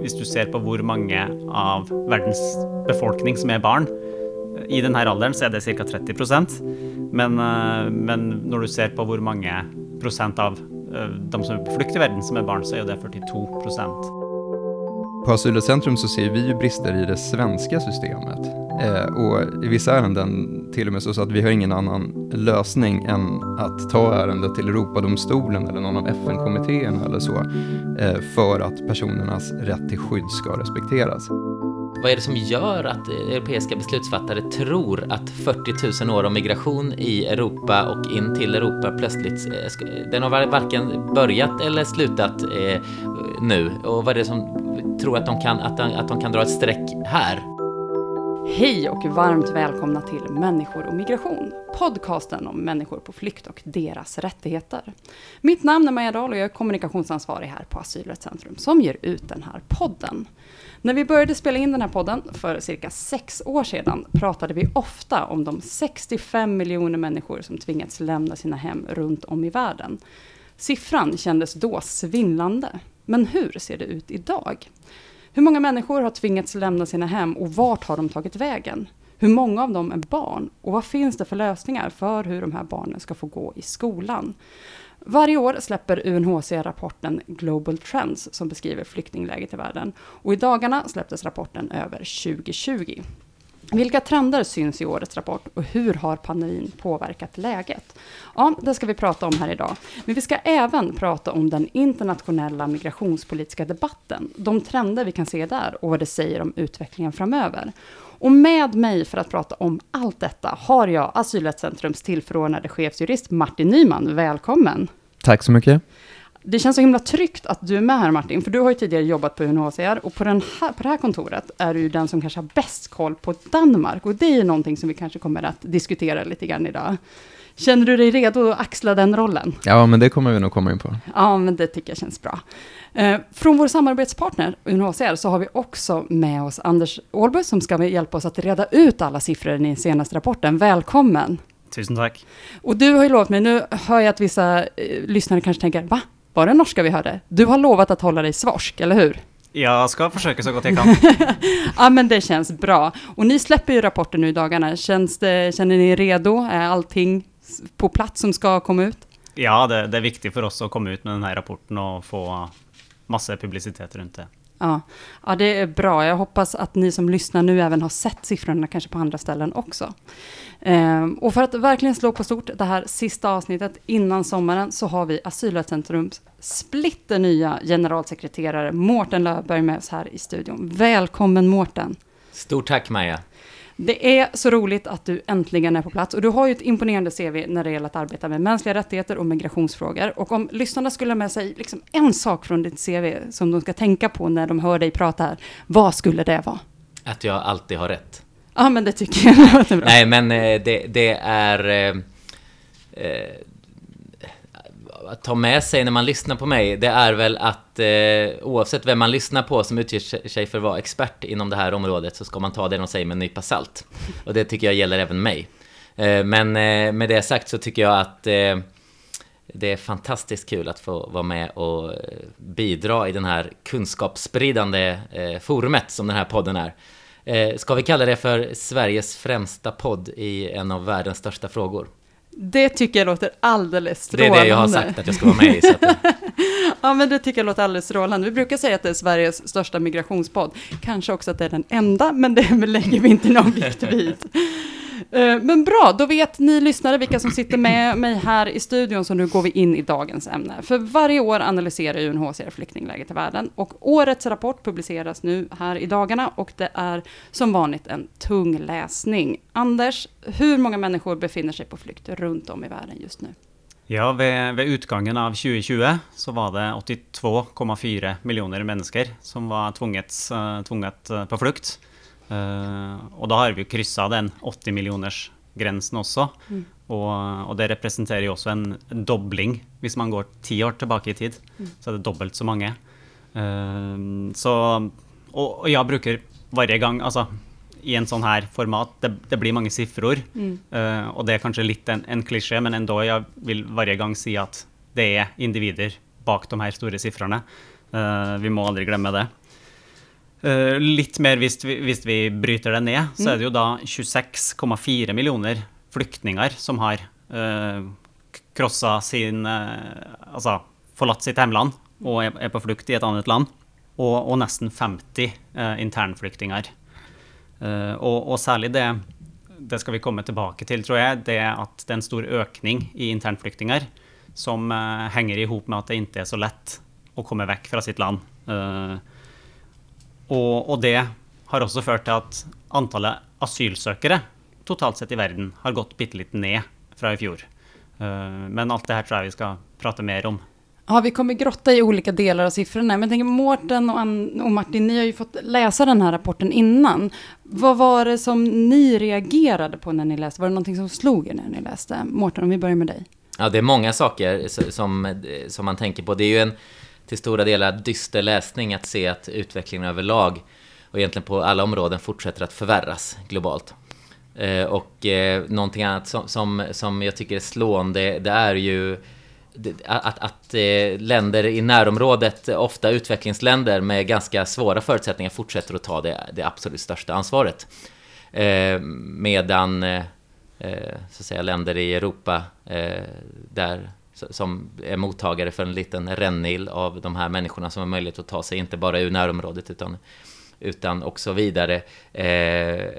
hvis du ser på hvor mange av verdens befolkning som er barn I denne alderen så er det ca. 30 men, eh, men når du ser på hvor mange prosent av eh, de som er på flukt i verden som er barn, så er det 42% På Asylrättscentrum så ser vi ju brister i det svenska systemet. Eh, och i vissa ärenden till och med så att vi har ingen annan lösning än att ta ärendet till Europadomstolen eller någon av FN-kommittéerna eller så, eh, för att personernas rätt till skydd ska respekteras. Vad är det som gör att europeiska beslutsfattare tror att 40 000 år av migration i Europa och in till Europa plötsligt, eh, den har varken börjat eller slutat eh, nu? Och vad är det som tror att de kan, att de, att de kan dra ett streck här? Hej och varmt välkomna till Människor och migration, podcasten om människor på flykt och deras rättigheter. Mitt namn är Maja Dahl och jag är kommunikationsansvarig här på Asylrättscentrum som ger ut den här podden. När vi började spela in den här podden för cirka sex år sedan pratade vi ofta om de 65 miljoner människor som tvingats lämna sina hem runt om i världen. Siffran kändes då svindlande. Men hur ser det ut idag? Hur många människor har tvingats lämna sina hem och vart har de tagit vägen? Hur många av dem är barn? Och vad finns det för lösningar för hur de här barnen ska få gå i skolan? Varje år släpper UNHCR rapporten Global Trends som beskriver flyktingläget i världen. Och i dagarna släpptes rapporten över 2020. Vilka trender syns i årets rapport och hur har pandemin påverkat läget? Ja, det ska vi prata om här idag. Men vi ska även prata om den internationella migrationspolitiska debatten, de trender vi kan se där och vad det säger om utvecklingen framöver. Och med mig för att prata om allt detta har jag Asylrättscentrums tillförordnade chefsjurist Martin Nyman. Välkommen! Tack så mycket. Det känns så himla tryggt att du är med här Martin, för du har ju tidigare jobbat på UNHCR och på, den här, på det här kontoret är du ju den som kanske har bäst koll på Danmark och det är ju någonting som vi kanske kommer att diskutera lite grann idag. Känner du dig redo att axla den rollen? Ja, men det kommer vi nog komma in på. Ja, men det tycker jag känns bra. Eh, från vår samarbetspartner UNHCR så har vi också med oss Anders Ålby som ska hjälpa oss att reda ut alla siffror i den senaste rapporten. Välkommen! Tusen tack! Och du har ju lovat mig, nu hör jag att vissa eh, lyssnare kanske tänker, va? Var det norska vi hörde? Du har lovat att hålla dig svorsk, eller hur? Jag ska försöka så gott jag kan. ja, men det känns bra. Och ni släpper ju rapporten nu i dagarna. Känns det, känner ni er redo? Är allting på plats som ska komma ut? Ja, det, det är viktigt för oss att komma ut med den här rapporten och få massa publicitet runt det. Ja. ja, det är bra. Jag hoppas att ni som lyssnar nu även har sett siffrorna, kanske på andra ställen också. Ehm, och för att verkligen slå på stort det här sista avsnittet innan sommaren så har vi Asylrättscentrums splitter nya generalsekreterare Mårten Löfberg med oss här i studion. Välkommen Mårten! Stort tack Maja! Det är så roligt att du äntligen är på plats och du har ju ett imponerande CV när det gäller att arbeta med mänskliga rättigheter och migrationsfrågor. Och om lyssnarna skulle ha med sig liksom en sak från ditt CV som de ska tänka på när de hör dig prata här, vad skulle det vara? Att jag alltid har rätt. Ja, men det tycker jag låter bra. Nej, men eh, det, det är... Eh, eh, att ta med sig när man lyssnar på mig, det är väl att eh, oavsett vem man lyssnar på som utger sig för att vara expert inom det här området så ska man ta det de säger med en nypa salt. Och det tycker jag gäller även mig. Eh, men eh, med det sagt så tycker jag att eh, det är fantastiskt kul att få vara med och eh, bidra i den här kunskapsspridande eh, forumet som den här podden är. Eh, ska vi kalla det för Sveriges främsta podd i en av världens största frågor? Det tycker jag låter alldeles strålande. Det är det jag har sagt att jag ska vara med i. Att... ja, men det tycker jag låter alldeles strålande. Vi brukar säga att det är Sveriges största migrationspodd. Kanske också att det är den enda, men det lägger vi inte någon vikt vid. Eh, men bra, då vet ni lyssnare vilka som sitter med mig här i studion, så nu går vi in i dagens ämne. För varje år analyserar UNHCR flyktingläget i världen och årets rapport publiceras nu här i dagarna och det är som vanligt en tung läsning. Anders, hur många människor befinner sig på flykt runt om i världen just nu? Ja, ved, ved, utgangen av 2020 så var det 82,4 miljoner mennesker som var tvunget, eh, tvunget eh, på flukt. Uh, og da har vi jo kryssa den 80 millioners-grensen også. Mm. Og, og, det representerer jo også en, en, dobling. Hvis man går ti år tilbake i tid, mm. så er det dobbelt så mange. Uh, så, og, og, jeg bruker hver gang Altså, i en sånn her format, det, det blir mange sifferord. Mm. Uh, og det er kanskje litt en, en klisjé, men enda jeg vil hver gang si at det er individer bak de her store sifrene. vi må aldri glemme det. Uh, litt mer hvis vi, hvis vi, bryter det ned, så er det jo da 26,4 millioner flyktninger som har eh, uh, krossa sin uh, Altså forlatt sitt hjemland og er, er, på flukt i et annet land. Og, og nesten 50 uh, internflyktninger. Og, og, særlig det det skal vi komme tilbake til, tror jeg, det at det er en stor økning i internflyktninger som henger i hop med at det ikke er så lett å komme vekk fra sitt land. Uh, og, og, det har også ført til at antallet asylsøkere totalt sett i verden har gått litt ned fra i fjor. Uh, men alt det her tror jeg vi skal prate mer om. Ja, vi kommer grotta i olika delar av siffrorna, men jag tänker Mårten och, och Martin, ni har ju fått läsa den här rapporten innan. Vad var det som ni reagerade på när ni läste? Var det någonting som slog er när ni läste? Mårten, om vi börjar med dig. Ja, det är många saker som, som man tänker på. Det är ju en till stora delar dyster läsning att se att utvecklingen överlag och egentligen på alla områden fortsätter att förvärras globalt. Eh, och eh, någonting annat som, som, som jag tycker är slående, det är ju att, att eh, länder i närområdet, ofta utvecklingsländer med ganska svåra förutsättningar, fortsätter att ta det, det absolut största ansvaret. Eh, medan eh, eh, så att säga, länder i Europa, där som är mottagare för en liten rännil av de här människorna som har möjlighet att ta sig inte bara ur närområdet utan, utan också vidare. Eh,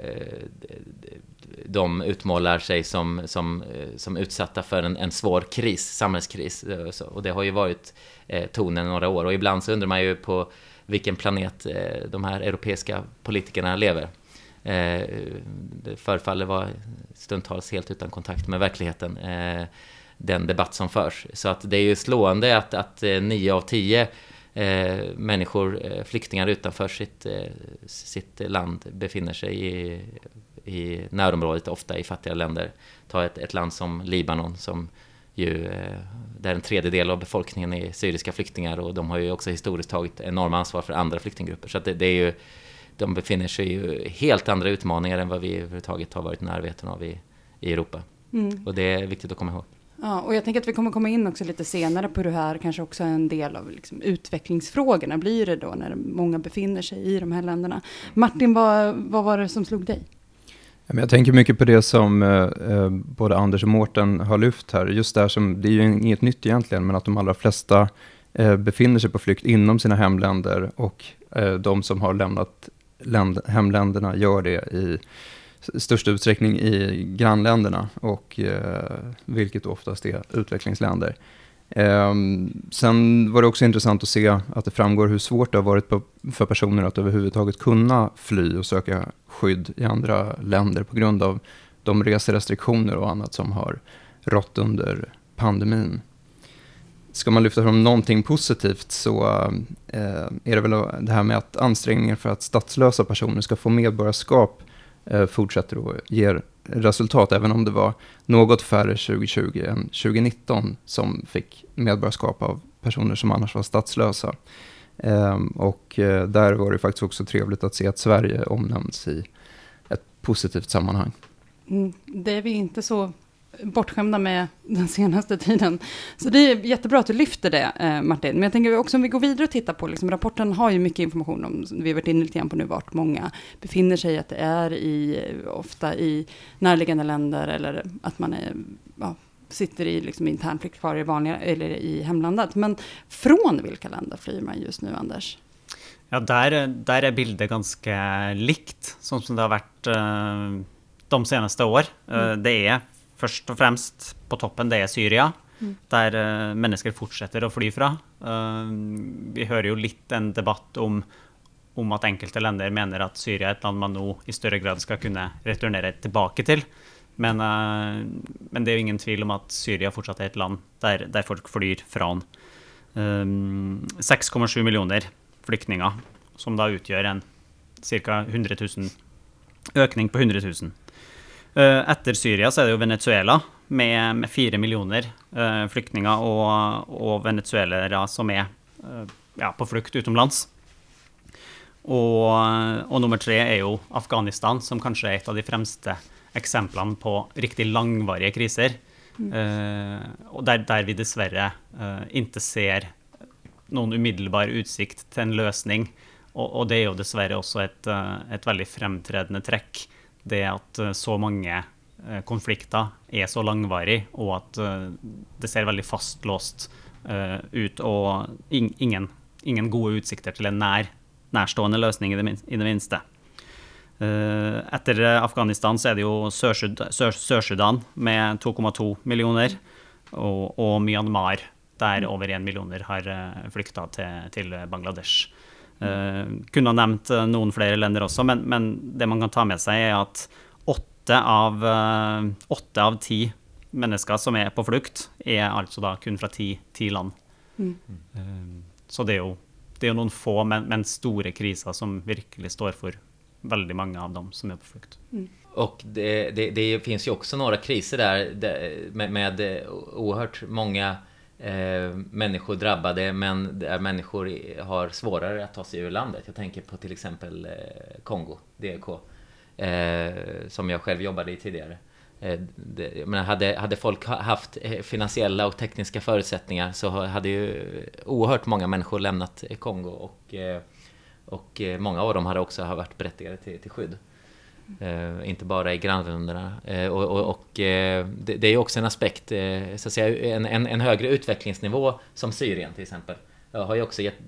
de utmålar sig som, som, eh, som utsatta för en, en svår kris, samhällskris. Eh, och det har ju varit eh, tonen några år. Och ibland så undrar man ju på vilken planet de här europeiska politikerna lever. Det förefaller vara stundtals helt utan kontakt med verkligheten den debatt som förs. Så att det är ju slående att, att eh, nio av tio eh, människor, eh, flyktingar utanför sitt, eh, sitt land befinner sig i, i närområdet, ofta i fattiga länder. Ta ett, ett land som Libanon som ju, eh, där en tredjedel av befolkningen är syriska flyktingar och de har ju också historiskt tagit enorma ansvar för andra flyktinggrupper. Så att det, det är ju, de befinner sig i helt andra utmaningar än vad vi överhuvudtaget har varit närheten av i, i Europa. Mm. Och det är viktigt att komma ihåg. Ja, och jag tänker att vi kommer komma in också lite senare på det här, kanske också en del av liksom utvecklingsfrågorna blir det då när många befinner sig i de här länderna. Martin, vad, vad var det som slog dig? Jag tänker mycket på det som eh, eh, både Anders och Mårten har lyft här. Just där som, det är ju inget nytt egentligen, men att de allra flesta eh, befinner sig på flykt inom sina hemländer och de som har lämnat hemländerna gör det i största utsträckning i grannländerna, och, eh, vilket oftast är utvecklingsländer. Eh, sen var det också intressant att se att det framgår hur svårt det har varit på, för personer att överhuvudtaget kunna fly och söka skydd i andra länder på grund av de reserestriktioner och annat som har rått under pandemin. Ska man lyfta fram någonting positivt så eh, är det väl det här med att ansträngningar för att statslösa personer ska få medborgarskap Eh, fortsätter att ge resultat, även om det var något färre 2020 än 2019 som fick medborgarskap av personer som annars var statslösa. Ehm, och eh, där var det faktiskt också trevligt att se att Sverige omnämns i ett positivt sammanhang. Mm, det är vi inte så bortskämda med den senaste tiden. Så det är jättebra att du lyfter det, eh, Martin. Men jag tänker också om vi går vidare och tittar på, liksom, rapporten har ju mycket information om, vi har varit inne lite grann på nu, vart många befinner sig, att det är i, ofta i närliggande länder, eller att man är, ja, sitter i liksom, internflykt kvar i, vanliga, eller i hemlandet. Men från vilka länder flyr man just nu, Anders? Ja, där, där är bilden ganska likt, som det har varit uh, de senaste år. Uh, mm. Det är først og fremst på toppen, det er Syria. Mm. Der uh, mennesker fortsetter å fly fra. Uh, vi hører jo litt en debatt om, om, at enkelte länder mener at Syria er et land man nå i større grad skal kunne returnere tilbake til. Men, uh, men det er jo ingen tvil om at Syria fortsatt er et land der, der folk flyr fra. 6,7 millioner flyktninger, som da utgjør en ca. 100 000 økning på 100 000. Eh, etter Syria så er det jo Venezuela med, med fire millioner uh, flyktninger og, og venezuelere som er uh, ja, på flukt utenlands. Og, og, nummer tre er jo Afghanistan, som kanskje er et av de fremste eksemplene på riktig langvarige kriser. Mm. Uh, og der, der, vi dessverre ikke ser noen umiddelbar utsikt til en løsning. Og, og det er jo dessverre også et, eh, et veldig fremtredende trekk. Det at eh, så mange eh, konflikter er så langvarig, og at eh, det ser veldig fastlåst ut, og ing, ingen, ingen gode utsikter til en nær, nærstående løsning, i det, min, i det minste. Eh, etter Afghanistan så er det jo Sør-Sudan Sør Sør med 2,2 millioner, og, og Myanmar, der over 1 millioner har uh, flykta til, til Bangladesh. Eh, kunne ha nevnt eh, noen flere länder også, men, men, det man kan ta med seg, er at åtte av, eh, åtte av ti mennesker som er på flukt, er altså da kun fra ti, ti land. Mm. Eh, så det er, jo, det er jo noen få, men, men store kriser som virkelig står for väldigt många av dem som är på flykt. Mm. Och det, det, det, finns ju också några kriser där, med, med oerhört många eh, människor drabbade men där människor har svårare att ta sig ur landet. Jag tänker på till exempel eh, Kongo, DRK, eh, som jag själv jobbade i tidigare. Eh, det, men hade, hade folk haft eh, finansiella och tekniska förutsättningar så hade ju oerhört många människor lämnat Kongo och, eh, och många av dem hade också varit berättigade till, till skydd. Eh, inte bara i grannländerna. Eh, och, och, och eh, det, det, är också en aspekt, eh, så att säga, en, en, en, högre utvecklingsnivå som Syrien till exempel, har ju också gett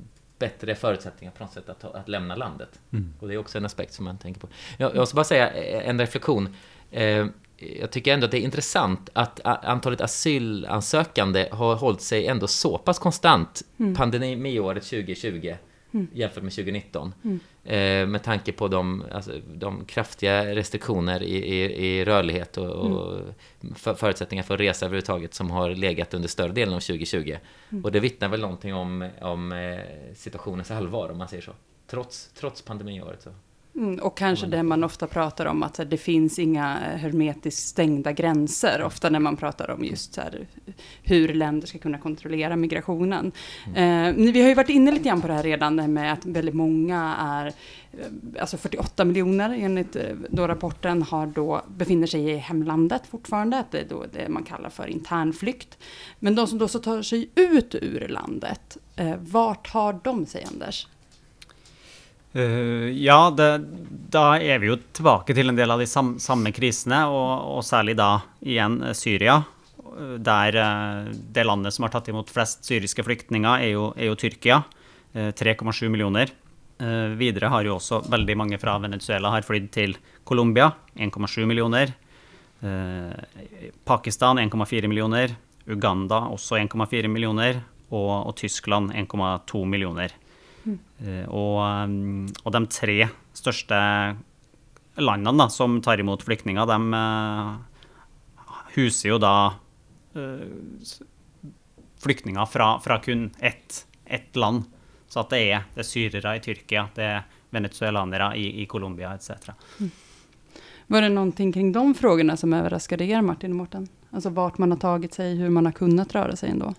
bättre förutsättningar på något sätt att, att lämna landet. Mm. Och det är också en aspekt som man tänker på. Jag, jag måste bara säga eh, en reflektion. Eh, jag tycker ändå att det är intressant att antalet asylansökande har hållit sig ändå så pass konstant mm. pandemiåret 2020 mm. jämfört med 2019. Mm. Eh, med tanke på de, alltså, de kraftiga restriktioner i, i, i rörlighet och, och mm. för, förutsättningar för att resa överhuvudtaget som har legat under större delen av 2020. Mm. Och det vittnar väl någonting om, om eh, situationens allvar om man säger så. Trots, trots pandemiåret. Så. Mm, och kanske det man ofta pratar om, att det finns inga hermetiskt stängda gränser, ofta när man pratar om just här, hur länder ska kunna kontrollera migrationen. Mm. Eh, vi har ju varit inne lite grann på det här redan, med att väldigt många är, eh, alltså 48 miljoner enligt eh, då rapporten, har då, befinner sig i hemlandet fortfarande, det är då det man kallar för internflykt. Men de som då så tar sig ut ur landet, eh, vart har de sig Anders? Uh, ja, det, da er vi jo tilbake til en del av de sam, samme krisene, og, og, særlig da igjen eh, Syria. Eh, der uh, det landet som har tatt imot flest syriske flyktninger, er jo, er jo Tyrkia. Uh, 3,7 millioner. videre har jo også veldig mange fra Venezuela har flydd til Colombia. 1,7 millioner. Pakistan 1,4 millioner. Uganda også 1,4 millioner. Og, og Tyskland 1,2 millioner. Eh, og, mm, og, de tre største landene da, som tar imot flyktninger, de eh, huser jo da eh, flyktninger fra, fra, kun ett, ett, land. Så at det er, det er syrere i Tyrkia, det er venezuelanere i, i Colombia etc. Mm. Var det någonting kring de frågorna som överraskade er, Martin och Mårten? Alltså vart man har tagit sig, hur man har kunnat röra sig ändå?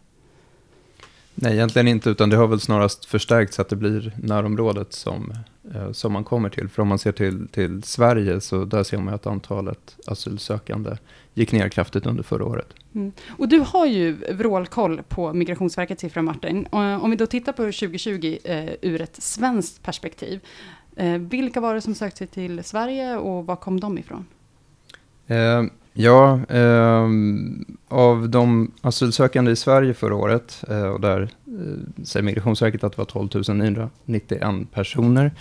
Nej, egentligen inte, utan det har väl snarast förstärkts att det blir närområdet som, eh, som man kommer till. För om man ser till, till Sverige så där ser man att antalet asylsökande gick ner kraftigt under förra året. Mm. Och du har ju vrålkoll på Migrationsverkets siffror, Martin. Om vi då tittar på 2020 eh, ur ett svenskt perspektiv. Eh, vilka var det som sökte sig till Sverige och var kom de ifrån? Eh, Ja, eh, av de asylsökande i Sverige förra året, eh, och där eh, säger Migrationsverket att det var 12 991 personer.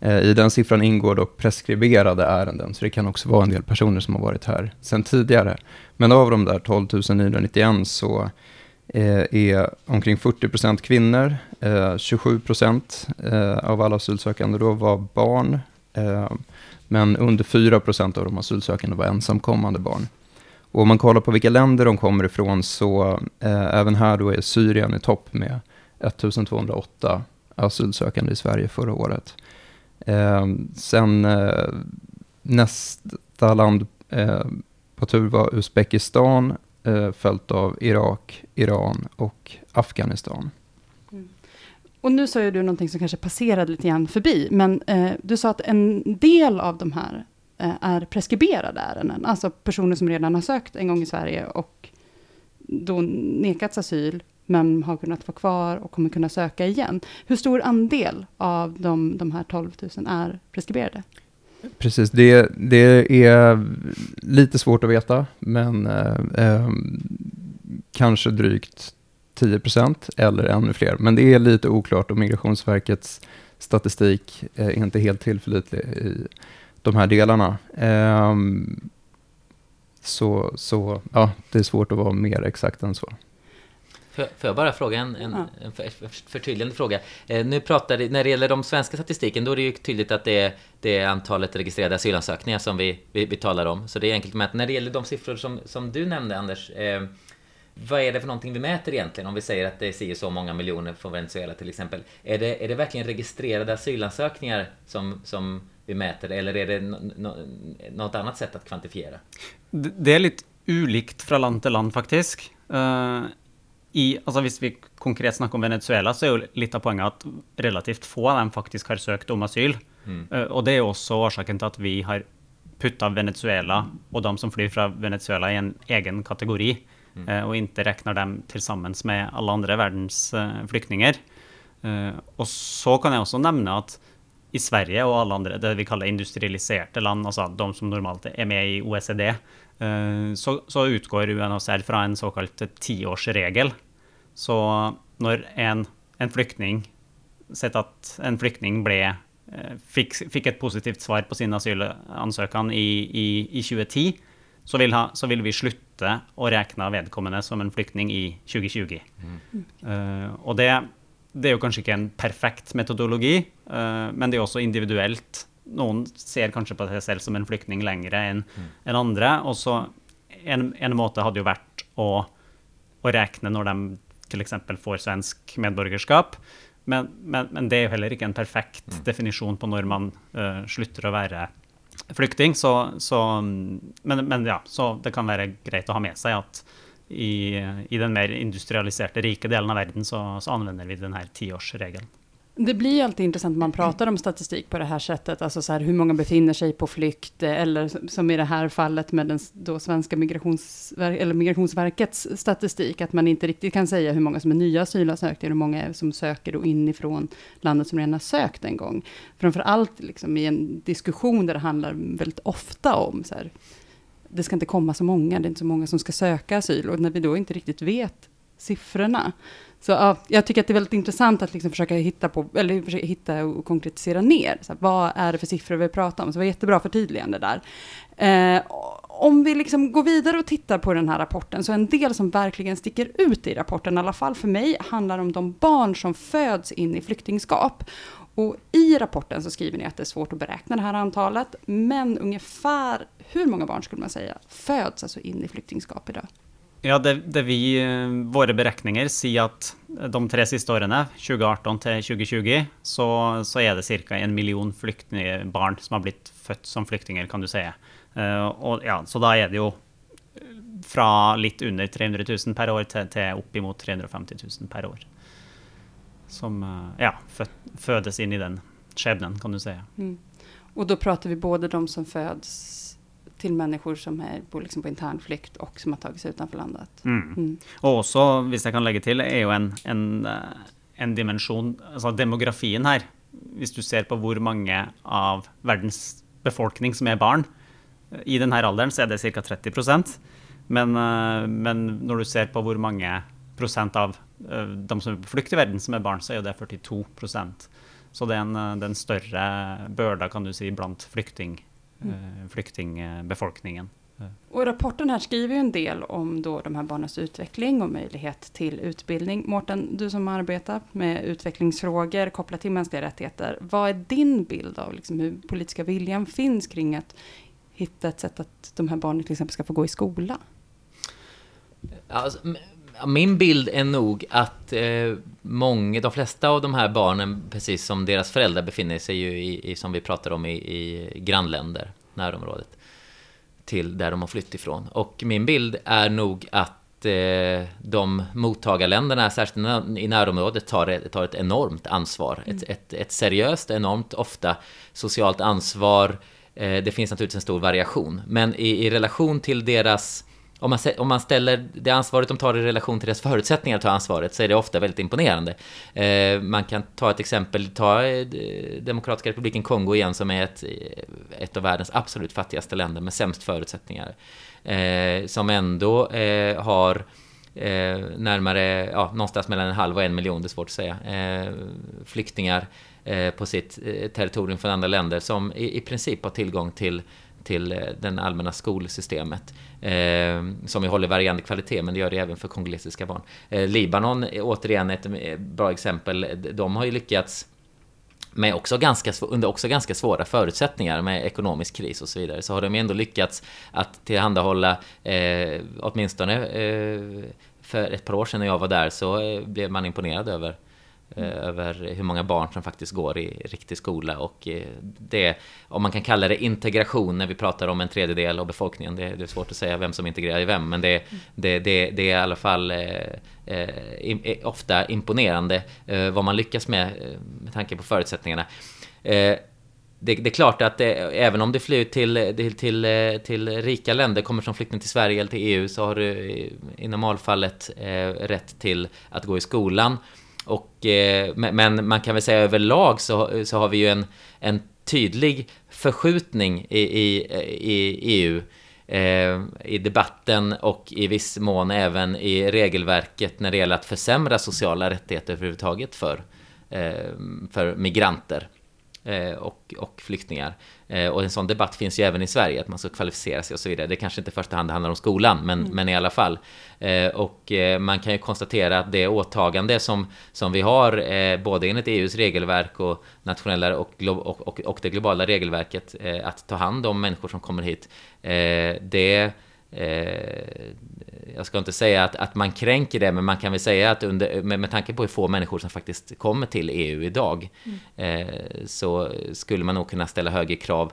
Eh, I den siffran ingår dock preskriberade ärenden, så det kan också vara en del personer som har varit här sedan tidigare. Men av de där 12 991 så eh, är omkring 40% kvinnor, eh, 27 procent eh, av alla asylsökande då var barn. Ehm, men under 4 procent av de asylsökande var ensamkommande barn. Och om man kollar på vilka länder de kommer ifrån så eh, även här då är Syrien i topp med 1208 asylsökande i Sverige förra året. Eh, sen eh, nästa land eh, på tur var Uzbekistan, eh, följt av Irak, Iran och Afghanistan. Och nu sa ju du någonting som kanske passerade lite grann förbi, men eh, du sa att en del av de här eh, är preskriberade ärenden, alltså personer som redan har sökt en gång i Sverige och då nekats asyl men har kunnat vara kvar och kommer kunna söka igen. Hur stor andel av de, de här 12 000 är preskriberade? Precis, det, det är lite svårt att veta, men eh, eh, kanske drygt 10 procent eller ännu fler. Men det är lite oklart och Migrationsverkets statistik är inte helt tillförlitlig i de här delarna. Eh, så, så ja, det är svårt att vara mer exakt än så. Får jag bara fråga en, en, en för, för, förtydligande fråga? Eh, nu pratar när det gäller de svenska statistiken, då är det ju tydligt att det är, det är antalet registrerade asylansökningar som vi, vi, vi talar om. Så det är enkelt att mäta. När det gäller de siffror som, som du nämnde, Anders, eh, vad är det för någonting vi mäter egentligen? Om vi säger att det är så många miljoner från Venezuela till exempel. Är det, är det verkligen registrerade asylansökningar som, som vi mäter eller är det no, no, något annat sätt att kvantifiera? Det är lite ulikt från land till land faktiskt. Uh, i, altså Hvis vi konkret snakker om Venezuela, så er jo litt av poenget at relativt få av dem faktisk har søkt om asyl. Mm. Uh, og det er jo også årsaken til at vi har putta Venezuela og de som flyr fra Venezuela, i en egen kategori. Mm. Eh, och inte räknar dem tillsammans med alla andra världens eh, flyktingar. Eh, och så kan jag också nämna att i Sverige och alla andra, det vi kallar industrialiserade land, alltså de som normalt är med i OECD, så, så utgår UNHCR från en så kallad tioårsregel. Så när en, en flykting, Sett att en flykting blev Fick, fick, ett positivt svar på sin asylansökan i, i, i 2010, så vill ha, så vill vi slutte å regne vedkommende som en flyktning i 2020. Mm. Uh, og det, det, er jo kanskje ikke en perfekt metodologi, uh, men det er også individuelt. Noen ser kanskje på seg selv som en flyktning lengre enn mm. en andre. Og så en, en, måte hadde jo vært å, å regne når de t.ex. får svensk medborgerskap. Men, men, men, det er jo heller ikke en perfekt mm. definisjon på når man uh, slutter å være flyktning. Så, så, mm, men, men, ja, så det kan være greit å ha med seg at i, i den mer industrialiserte, rike delen av verden så, så anvender vi denne tiårsregelen. Det blir alltid intressant när man pratar om statistik på det här sättet, alltså så här, hur många befinner sig på flykt, eh, eller som i det här fallet med den då svenska migrationsver eller migrationsverkets statistik, att man inte riktigt kan säga hur många som är nya asylansökningar, hur många som söker då inifrån landet som redan har sökt en gång. Framför allt liksom i en diskussion där det handlar väldigt ofta om så här, det ska inte komma så många, det är inte så många som ska söka asyl, och när vi då inte riktigt vet siffrorna, så ja, jag tycker att det är väldigt intressant att liksom försöka hitta på, eller försöka hitta och konkretisera ner. Så här, vad är det för siffror vi pratar om? Så det var jättebra förtydligande där. Eh, om vi liksom går vidare och tittar på den här rapporten, så en del som verkligen sticker ut i rapporten, i alla fall för mig, handlar om de barn som föds in i flyktingskap. Och i rapporten så skriver ni att det är svårt att beräkna det här antalet, men ungefär hur många barn skulle man säga föds alltså in i flyktingskap idag? Ja, det, det vi, eh, våra beräkningar säger att de tre sista åren, 2018 till 2020, så, så är det cirka en miljon barn som har blivit fött som flyktingar, kan du säga. Uh, och, ja, så då är det ju från lite under 300 000 per år till, till uppemot 350 000 per år. Som uh, ja, fødes in i den skepnaden, kan du säga. Mm. Och då pratar vi både de som föds till människor som är på, liksom på internflykt och som har tagit sig utanför landet. Mm. Mm. Och också, om jag kan lägga till, är ju en, en, eh, en dimension, alltså demografin här. Om du ser på hur många av världens befolkning som är barn, eh, i den här åldern så är det cirka 30 procent. Men, eh, men när du ser på hur många procent av de som är på flykt i världen som är barn, så är det 42 procent. Så det är en, det är en större börda kan du säga bland flykting, mm. flyktingbefolkningen. Och rapporten här skriver ju en del om då de här barnens utveckling och möjlighet till utbildning. Mårten, du som arbetar med utvecklingsfrågor kopplat till mänskliga rättigheter. Vad är din bild av liksom hur politiska viljan finns kring att hitta ett sätt att de här barnen till exempel ska få gå i skola? Alltså, min bild är nog att eh, många, de flesta av de här barnen, precis som deras föräldrar, befinner sig ju i, i som vi pratar om, i, i grannländer, närområdet, till där de har flytt ifrån. Och min bild är nog att eh, de mottagarländerna, särskilt i närområdet, tar, tar ett enormt ansvar. Mm. Ett, ett, ett seriöst, enormt ofta socialt ansvar. Eh, det finns naturligtvis en stor variation, men i, i relation till deras om man, om man ställer det ansvaret de tar i relation till deras förutsättningar att ta ansvaret så är det ofta väldigt imponerande. Eh, man kan ta ett exempel, ta eh, Demokratiska republiken Kongo igen som är ett, eh, ett av världens absolut fattigaste länder med sämst förutsättningar. Eh, som ändå eh, har eh, närmare, ja, någonstans mellan en halv och en miljon, det är svårt att säga, eh, flyktingar eh, på sitt territorium från andra länder som i, i princip har tillgång till till eh, den det allmänna skolsystemet. Eh, som ju håller varierande kvalitet, men det gör det även för kongolesiska barn. Eh, Libanon, återigen ett eh, bra exempel, de har ju lyckats med också ganska, under också ganska svåra förutsättningar med ekonomisk kris och så vidare, så har de ändå lyckats att tillhandahålla, eh, åtminstone eh, för ett par år sedan när jag var där, så eh, blev man imponerad över Mm. över hur många barn som faktiskt går i riktig skola och eh, det, om man kan kalla det integration när vi pratar om en tredjedel av befolkningen, det, det är svårt att säga vem som integrerar i vem, men det, det, det, det är i alla fall eh, eh, eh ofta imponerande eh, vad man lyckas med med tanke på förutsättningarna. Eh, det, det, är klart att det, även om du flyr till, till, till, till, rika länder, kommer som flykting till Sverige eller till EU, så har du i normalfallet eh, rätt till att gå i skolan. Och, eh, men man kan väl säga överlag så, så har vi ju en, en tydlig förskjutning i, i, i EU eh, i debatten och i viss mån även i regelverket när det gäller att försämra sociala rättigheter överhuvudtaget för, eh, för migranter. Eh, och, och flyktingar. Eh, och en sån debatt finns ju även i Sverige, att man ska kvalificera sig och så vidare. Det kanske inte i första hand handlar om skolan, men, mm. men i alla fall. Eh, och man kan ju konstatera att det åtagande som, som vi har, både enligt EUs regelverk och nationella och, och, och, och det globala regelverket, att ta hand om människor som kommer hit, det jag ska inte säga att, att man kränker det, men man kan väl säga att under, med, med tanke på hur få människor som faktiskt kommer till EU idag, mm. eh, så skulle man nog kunna ställa högre krav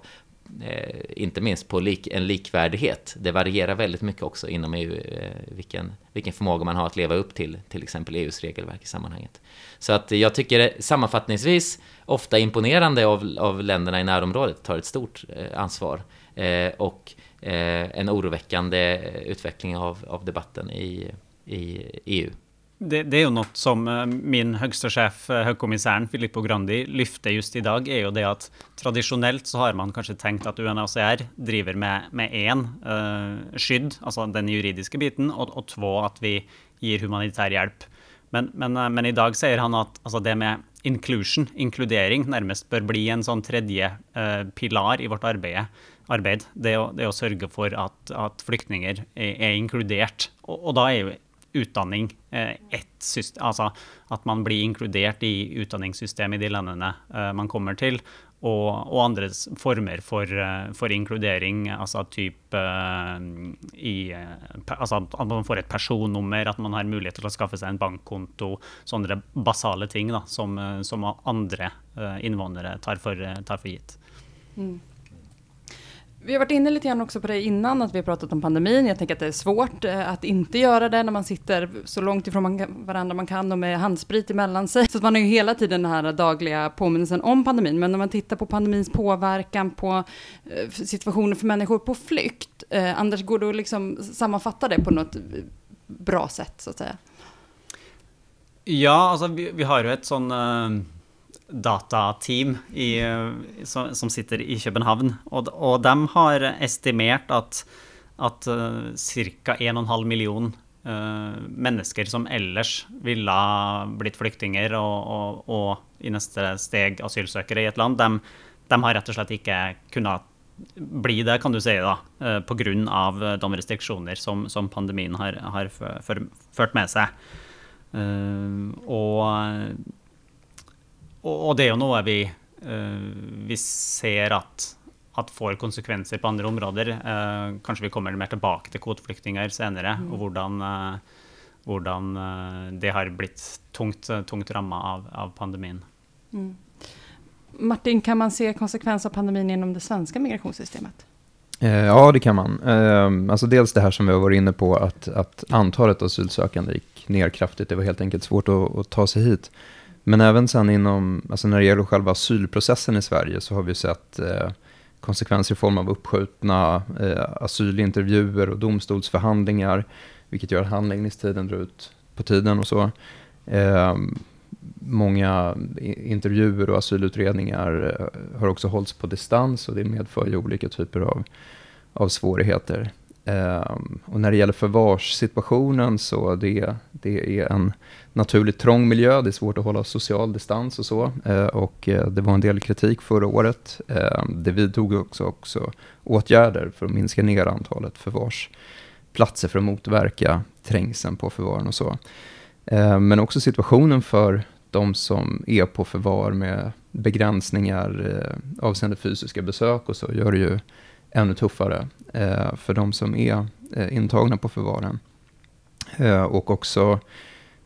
Eh, inte minst på lik, en likvärdighet. Det varierar väldigt mycket också inom EU eh, vilken, vilken förmåga man har att leva upp till till exempel EUs regelverk i sammanhanget. Så att jag tycker sammanfattningsvis ofta imponerande av, av länderna i närområdet tar ett stort eh, ansvar. Eh, och Eh, en oroväckande eh, utveckling av, av debatten i, i EU. Det, det, är ju något som eh, min högsta chef, högkommissären högkommissæren Filippo Grandi, lyfter just idag, är ju det att traditionellt så har man kanske tänkt att UNHCR driver med, med en uh, skydd, alltså den juridiska biten, och, och två att vi ger humanitär hjälp. Men, men, men idag säger han att alltså det med inclusion, inkludering, nærmest bör bli en sånn tredje eh, pilar i vårt arbete arbeid. Det å, det å sørge for at, at flyktninger er, er inkludert. Og, og, da er jo utdanning eh, ett system, altså at man blir inkludert i utdanningssystemet i de landene eh, man kommer til. Og, og andre former for, eh, for, inkludering, altså typ, eh, i eh, Altså at man får et personnummer, at man har mulighet til å skaffe seg en bankkonto. Sånne basale ting da, som, som andre innvånare tar for, tar for gitt. Mm. Vi har varit inne lite grann också på det innan, att vi har pratat om pandemin. Jag tänker att det är svårt eh, att inte göra det när man sitter så långt ifrån varandra man kan och med handsprit emellan sig. Så man har ju hela tiden den här dagliga påminnelsen om pandemin. Men när man tittar på pandemins påverkan på eh, situationen för människor på flykt, eh, Anders, går det att liksom sammanfatta det på något bra sätt så att säga? Ja, alltså vi, vi har ju ett sånt eh, datateam i, eh, som, som, sitter i Köpenhamn. Och, och de har estimerat att at uh, ca. 1,5 miljon uh, mennesker som ellers ville blitt flyktninger og, og, og, i neste steg asylsøkere i et land, de, de, har rett og slett ikke kunnet bli det, kan du si, da, eh, uh, pga. Eh, de restriksjoner som, som pandemien har, har ført med seg. Uh, og och det är ju något vi, eh, vi ser att, att får konsekvenser på andra områden. Eh, kanske vi kommer mer tillbaka till kvotflyktingar senare mm. och hurdan, hurdan eh, det har blivit tungt, tungt rammat av, av pandemin. Mm. Martin, kan man se konsekvenser av pandemin inom det svenska migrationssystemet? Ja, det kan man. Alltså dels det här som vi har varit inne på, att, att antalet asylsökande gick ner kraftigt. Det var helt enkelt svårt att, att ta sig hit. Men även sen inom, alltså när det gäller själva asylprocessen i Sverige så har vi sett eh, konsekvenser i form av uppskjutna eh, asylintervjuer och domstolsförhandlingar, vilket gör att handläggningstiden drar ut på tiden och så. Eh, många intervjuer och asylutredningar eh, har också hållits på distans och det medför ju olika typer av, av svårigheter. Um, och när det gäller förvarssituationen så det, det är en naturligt trång miljö, det är svårt att hålla social distans och så. Uh, och eh, det var en del kritik förra året. Uh, det vidtog också, också åtgärder för att minska ner antalet förvarsplatser för att motverka trängseln på förvaren och så. men också situationen för de som är på förvar med begränsningar eh, avseende fysiska besök och så gör det ju ännu tuffare eh, för de som är eh, intagna på förvaren. Eh, och också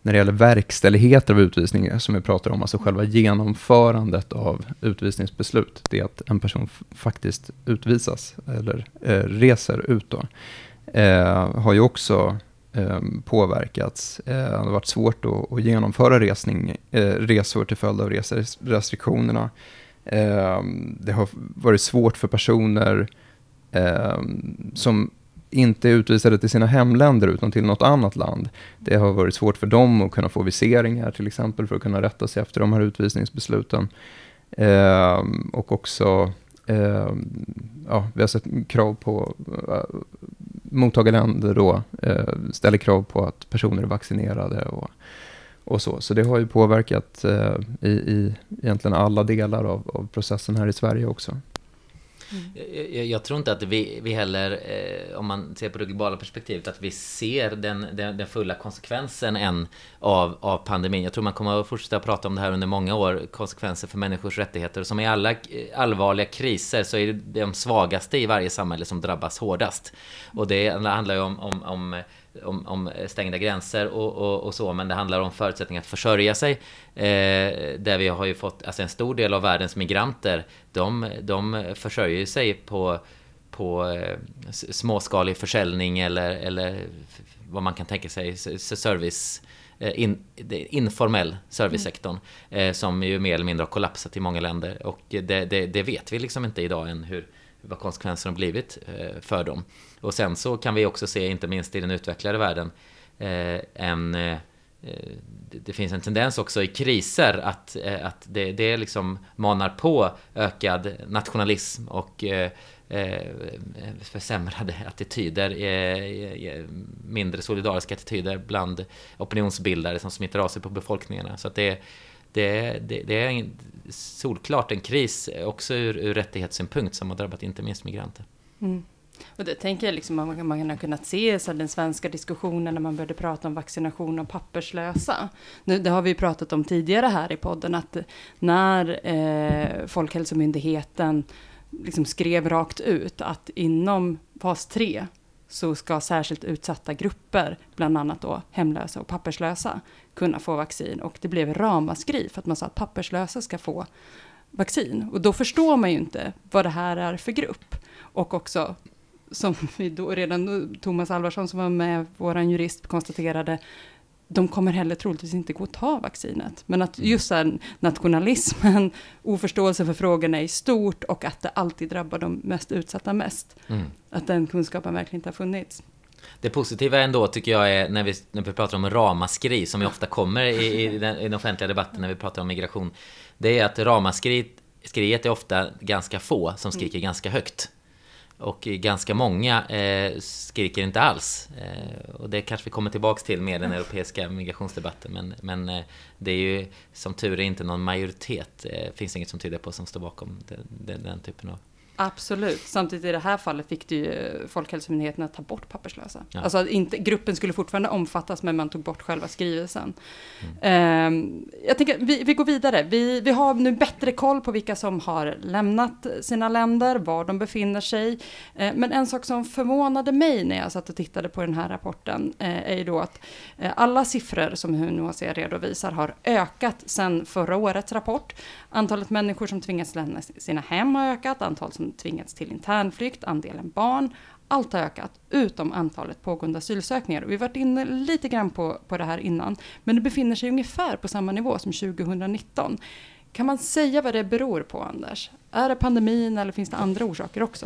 när det gäller verkställighet av utvisningar som vi pratar om, alltså själva genomförandet av utvisningsbeslut, det är att en person faktiskt utvisas eller eh, reser ut då, eh, har ju också eh, påverkats. Eh, det har varit svårt att, att genomföra resning, eh, resor till följd av reserestriktionerna. det har varit svårt för personer eh, som inte är utvisade till sina hemländer utan till något annat land. Det har varit svårt för dem att kunna få viseringar till exempel för att kunna rätta sig efter de här utvisningsbesluten. Eh, och också, eh, ja, vi har sett krav på, eh, mottagarländer då eh, ställer krav på att personer är vaccinerade och, och så. Så det har ju påverkat eh, i, i egentligen alla delar av, av processen här i Sverige också. Mm. Jag, jag, tror inte att vi, vi heller, eh, om man ser på det globala perspektivet, att vi ser den, den, den, fulla konsekvensen än av, av pandemin. Jag tror man kommer att fortsätta prata om det här under många år, konsekvenser för människors rättigheter. Som i alla eh, allvarliga kriser så är det de svagaste i varje samhälle som drabbas hårdast. Och det handlar ju om, om, om om, om stängda gränser och, och, och, så, men det handlar om förutsättningar att försörja sig. Eh, där vi har ju fått, alltså en stor del av världens migranter, de, de försörjer sig på, på eh, småskalig försäljning eller, eller vad man kan tänka sig, service eh, in, informell servicesektorn mm. som ju mer eller mindre har kollapsat i många länder och det, det, det vet vi liksom inte idag än hur, vad konsekvenserna har blivit eh, för dem. Och sen så kan vi också se, inte minst i den utvecklade världen, eh, en eh, det finns en tendens också i kriser att, eh, att det, det liksom manar på ökad nationalism och försämrade attityder, mindre solidariska attityder bland opinionsbildare som smittar av sig på befolkningarna. Så att det, det, det, det är en, solklart en kris också ur, ur rättighetssynpunkt som har drabbat inte minst migranter. Mm. Och det tänker jag liksom man, man har kunnat se så den svenska diskussionen när man började prata om vaccination av papperslösa. Nu, det har vi pratat om tidigare här i podden att när eh, Folkhälsomyndigheten liksom skrev rakt ut att inom fas 3 så ska särskilt utsatta grupper, bland annat då hemlösa och papperslösa, kunna få vaccin. Och det blev ramaskri för att man sa att papperslösa ska få vaccin. Och då förstår man ju inte vad det här är för grupp. Och också, som vi då redan Thomas Alvarsson som var med, vår jurist, konstaterade, de kommer heller troligtvis inte gå att ta vaccinet. Men att mm. just här, nationalismen, oförståelse för frågorna i stort och att det alltid drabbar de mest utsatta mest. Mm. Att den kunskapen verkligen inte har funnits. Det positiva ändå tycker jag är när vi, när vi pratar om ramaskri som ju ofta kommer i, i, den, i den offentliga debatten när vi pratar om migration. Det är att ramaskriet är ofta ganska få som skriker mm. ganska högt. Och ganska många eh, skriker inte alls. Eh, och det kanske vi kommer tillbaks till med den europeiska migrationsdebatten. Men, men eh, det är ju som tur är inte någon majoritet. Eh, finns inget som tyder på som står bakom den, den, den typen av Absolut. Samtidigt i det här fallet fick det ju Folkhälsomyndigheten att ta bort papperslösa. Ja. Alltså inte, gruppen skulle fortfarande omfattas, men man tog bort själva skrivelsen. Mm. Um, jag tänker, vi, vi går vidare. Vi, vi har nu bättre koll på vilka som har lämnat sina länder, var de befinner sig. Uh, men en sak som förvånade mig när jag satt och tittade på den här rapporten uh, är ju då att uh, alla siffror som UNHCR redovisar har ökat sedan förra årets rapport. Antalet människor som tvingas lämna sina hem har ökat, antalet som tvingats till internflykt, andelen barn, allt har ökat, utom antalet pågående asylsökningar. Vi har varit inne lite grann på, på det här innan, men det befinner sig ungefär på samma nivå som 2019. Kan man säga vad det beror på, Anders? Är det pandemin eller finns det andra orsaker också?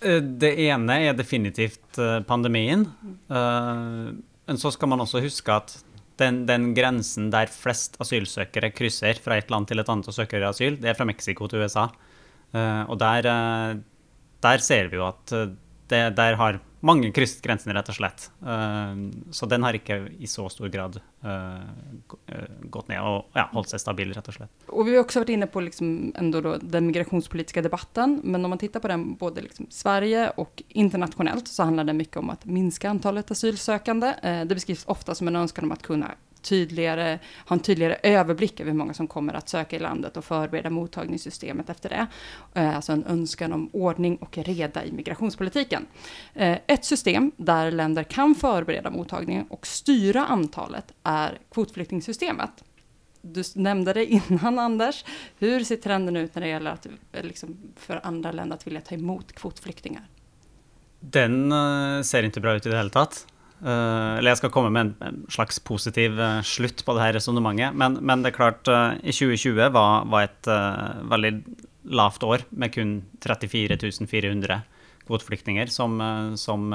Eh, det ene er definitivt eh, pandemien. Eh, Men så skal man også huske at den, den grensen der flest asylsøkere krysser fra et land til et annet og søker asyl, det er fra Mexico til USA. Eh, og der, eh, der ser vi jo at eh, det, der har mange krysset grensene, rett og slett. Ehm, så den har ikke i så stor grad eh, eh, gått ned og ja, holdt seg stabil, rett og slett. Och vi har också varit inne på liksom då den migrationspolitiska debatten, men om man tittar på den både liksom Sverige och internationellt så handlar det mycket om att minska antalet asylsökande. Eh, det beskrivs ofta som en önskan om att kunna tydligare, ha en tydligare överblick över hur många som kommer att söka i landet och förbereda mottagningssystemet efter det. Eh, alltså en önskan om ordning och reda i migrationspolitiken. Eh, ett system där länder kan förbereda mottagningen och styra antalet är kvotflyktingsystemet. Du nämnde det innan Anders. Hur ser trenden ut när det gäller att, eh, liksom, för andra länder att vilja ta emot kvotflyktingar? Den ser inte bra ut i det hela tatt. Eh, eller jeg skal komme med en, slags positiv slut slutt på det her resonnementet. Men, men, det er klart, eh, i 2020 var, var et veldig lavt år med kun 34 400 kvoteflyktninger som, som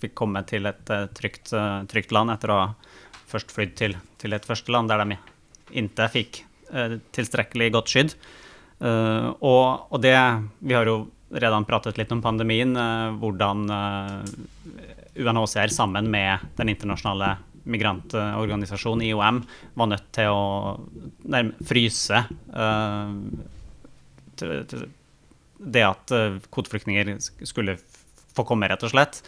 fikk komme til et trygt, trygt, land etter å ha først flydd til, til, et første land der de ikke fikk tilstrekkelig godt skydd. Og, og, det Vi har jo redan pratet litt om pandemien, hvordan UNHCR sammen med den internasjonale migrantorganisasjonen IOM var nødt til å fryse uh, det at uh, kvoteflyktninger skulle få komme, rett og slett.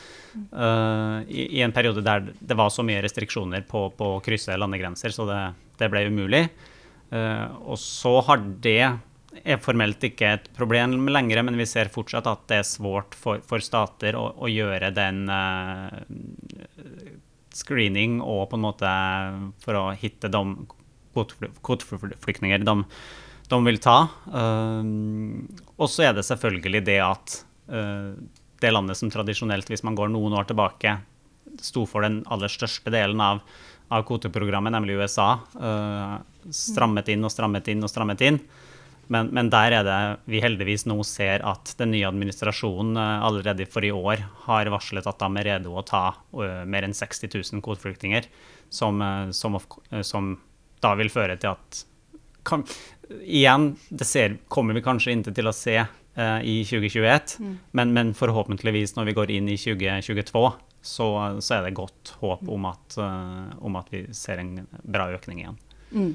Uh, i, i, en periode der det var så mye restriksjoner på, på å krysse landegrenser, så det, det ble umulig. og så har det er formelt ikke et problem lenger, men vi ser fortsatt at det er svårt for, for stater å, å, gjøre den uh, screening og på en måte for å hitte de kvoteflyktninger de, de, vil ta. Eh, uh, og så er det selvfølgelig det at uh, eh, det landet som tradisjonelt, hvis man går noen år tilbake, sto for den aller største delen av, av kvoteprogrammet, nemlig USA, strammet inn og strammet inn og strammet inn. Men, men, der er det vi heldigvis nå ser at den nye administrasjonen eh, allerede for i år har varslet at de er rede å ta uh, mer enn 60 000 kvoteflyktninger, som, uh, som, uh, som, da vil føre til at kan, Igjen, det ser, kommer vi kanskje ikke til å se i 2021, mm. men, men, forhåpentligvis når vi går inn i 2022, så, så er det godt håp om at, om at, vi ser en bra økning igjen. Mm.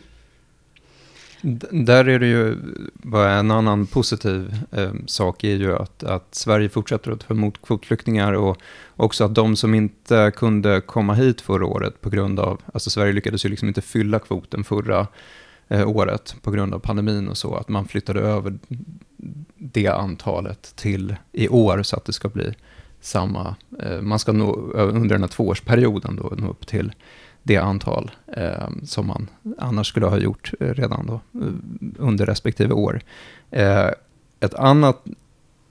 Där är det ju bara en annan positiv eh, sak är ju att, att Sverige fortsätter att ta emot kvotflyktingar och också att de som inte kunde komma hit förra året på grund av, alltså Sverige lyckades ju liksom inte fylla kvoten förra eh, året på grund av pandemin och så, att man flyttade över det antalet till i år så att det ska bli samma, eh, man ska nå under den här tvåårsperioden då nå upp till det antal eh, som man annars skulle ha gjort eh, redan då, eh, under respektive år. Eh, ett annat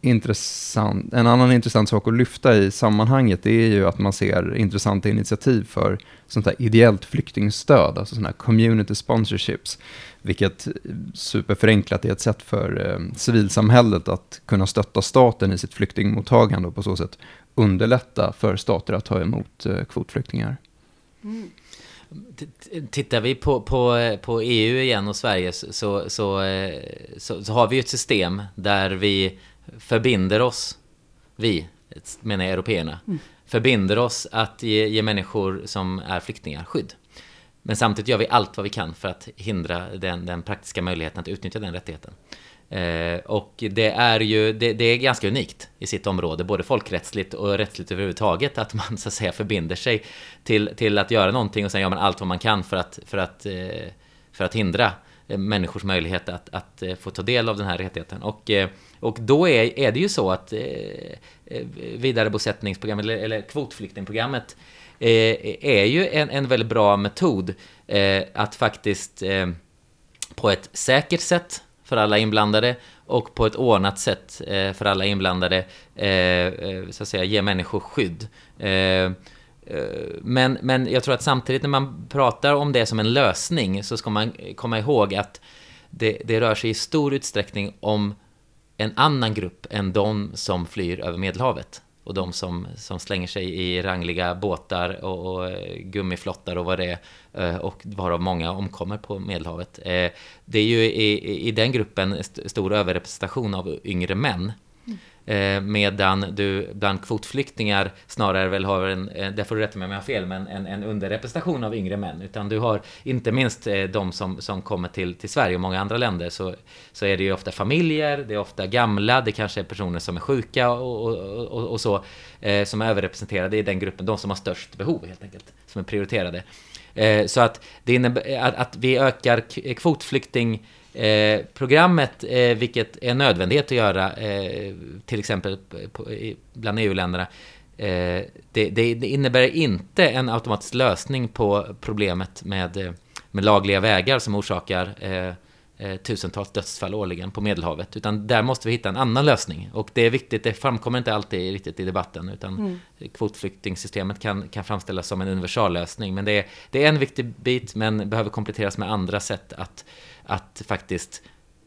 intressant, en annan intressant sak att lyfta i sammanhanget det är ju att man ser intressanta initiativ för sånt här ideellt flyktingstöd, alltså sådana här community sponsorships, vilket superförenklat är ett sätt för eh, civilsamhället att kunna stötta staten i sitt flyktingmottagande och på så sätt underlätta för stater att ta emot eh, kvotflyktingar. Mm. Tittar vi på, på, på EU igen och Sverige så, så, så, så, har vi ett system där vi förbinder oss, vi, menar jag européerna, mm. förbinder oss att ge, ge människor som är flyktingar skydd. Men samtidigt gör vi allt vad vi kan för att hindra den, den praktiska möjligheten att utnyttja den rättigheten. Eh, och det är ju, det, det, är ganska unikt i sitt område, både folkrättsligt och rättsligt överhuvudtaget, att man så att säga förbinder sig till, till att göra någonting och sen gör man allt vad man kan för att, för att, eh, för att hindra eh, människors möjlighet att, att eh, få ta del av den här rättigheten. Och, eh, och då är, är det ju så att vidarebosättningsprogrammet, eller, eller kvotflyktingprogrammet, är ju en, en väldigt bra metod att faktiskt på ett säkert sätt för alla inblandade och på ett ordnat sätt eh, för alla inblandade eh, eh så att säga ge människor skydd. Eh, eh, men, men jag tror att samtidigt när man pratar om det som en lösning så ska man komma ihåg att det, det rör sig i stor utsträckning om en annan grupp än de som flyr över Medelhavet och de som, som slänger sig i rangliga båtar och, och eh, gummiflottar och vad det är eh, och varav många omkommer på Medelhavet. Eh, det är ju i, i den gruppen stor överrepresentation av yngre män mm. Eh, medan du bland kvotflyktingar snarare väl har en, eh, där får du rätta mig om jag har fel, men en, en underrepresentation av yngre män. Utan du har inte minst eh, de som, som kommer till, till Sverige och många andra länder så, så är det ju ofta familjer, det är ofta gamla, det kanske är personer som är sjuka och, och, och, och så eh, som är överrepresenterade i den gruppen, de som har störst behov helt enkelt, som är prioriterade. Eh, så att det innebär att, att vi ökar kvotflykting Eh, programmet, eh, vilket är nödvändighet att göra, eh, till exempel på, i, bland EU-länderna, eh, det, det, innebär inte en automatisk lösning på problemet med, eh, med lagliga vägar som orsakar tusentals dödsfall årligen på Medelhavet. Utan där måste vi hitta en annan lösning. Och det är viktigt, det framkommer inte alltid riktigt i debatten. Utan mm. kvotflyktingsystemet kan, kan framställas som en universallösning. Men det är, det är en viktig bit, men behöver kompletteras med andra sätt att att faktiskt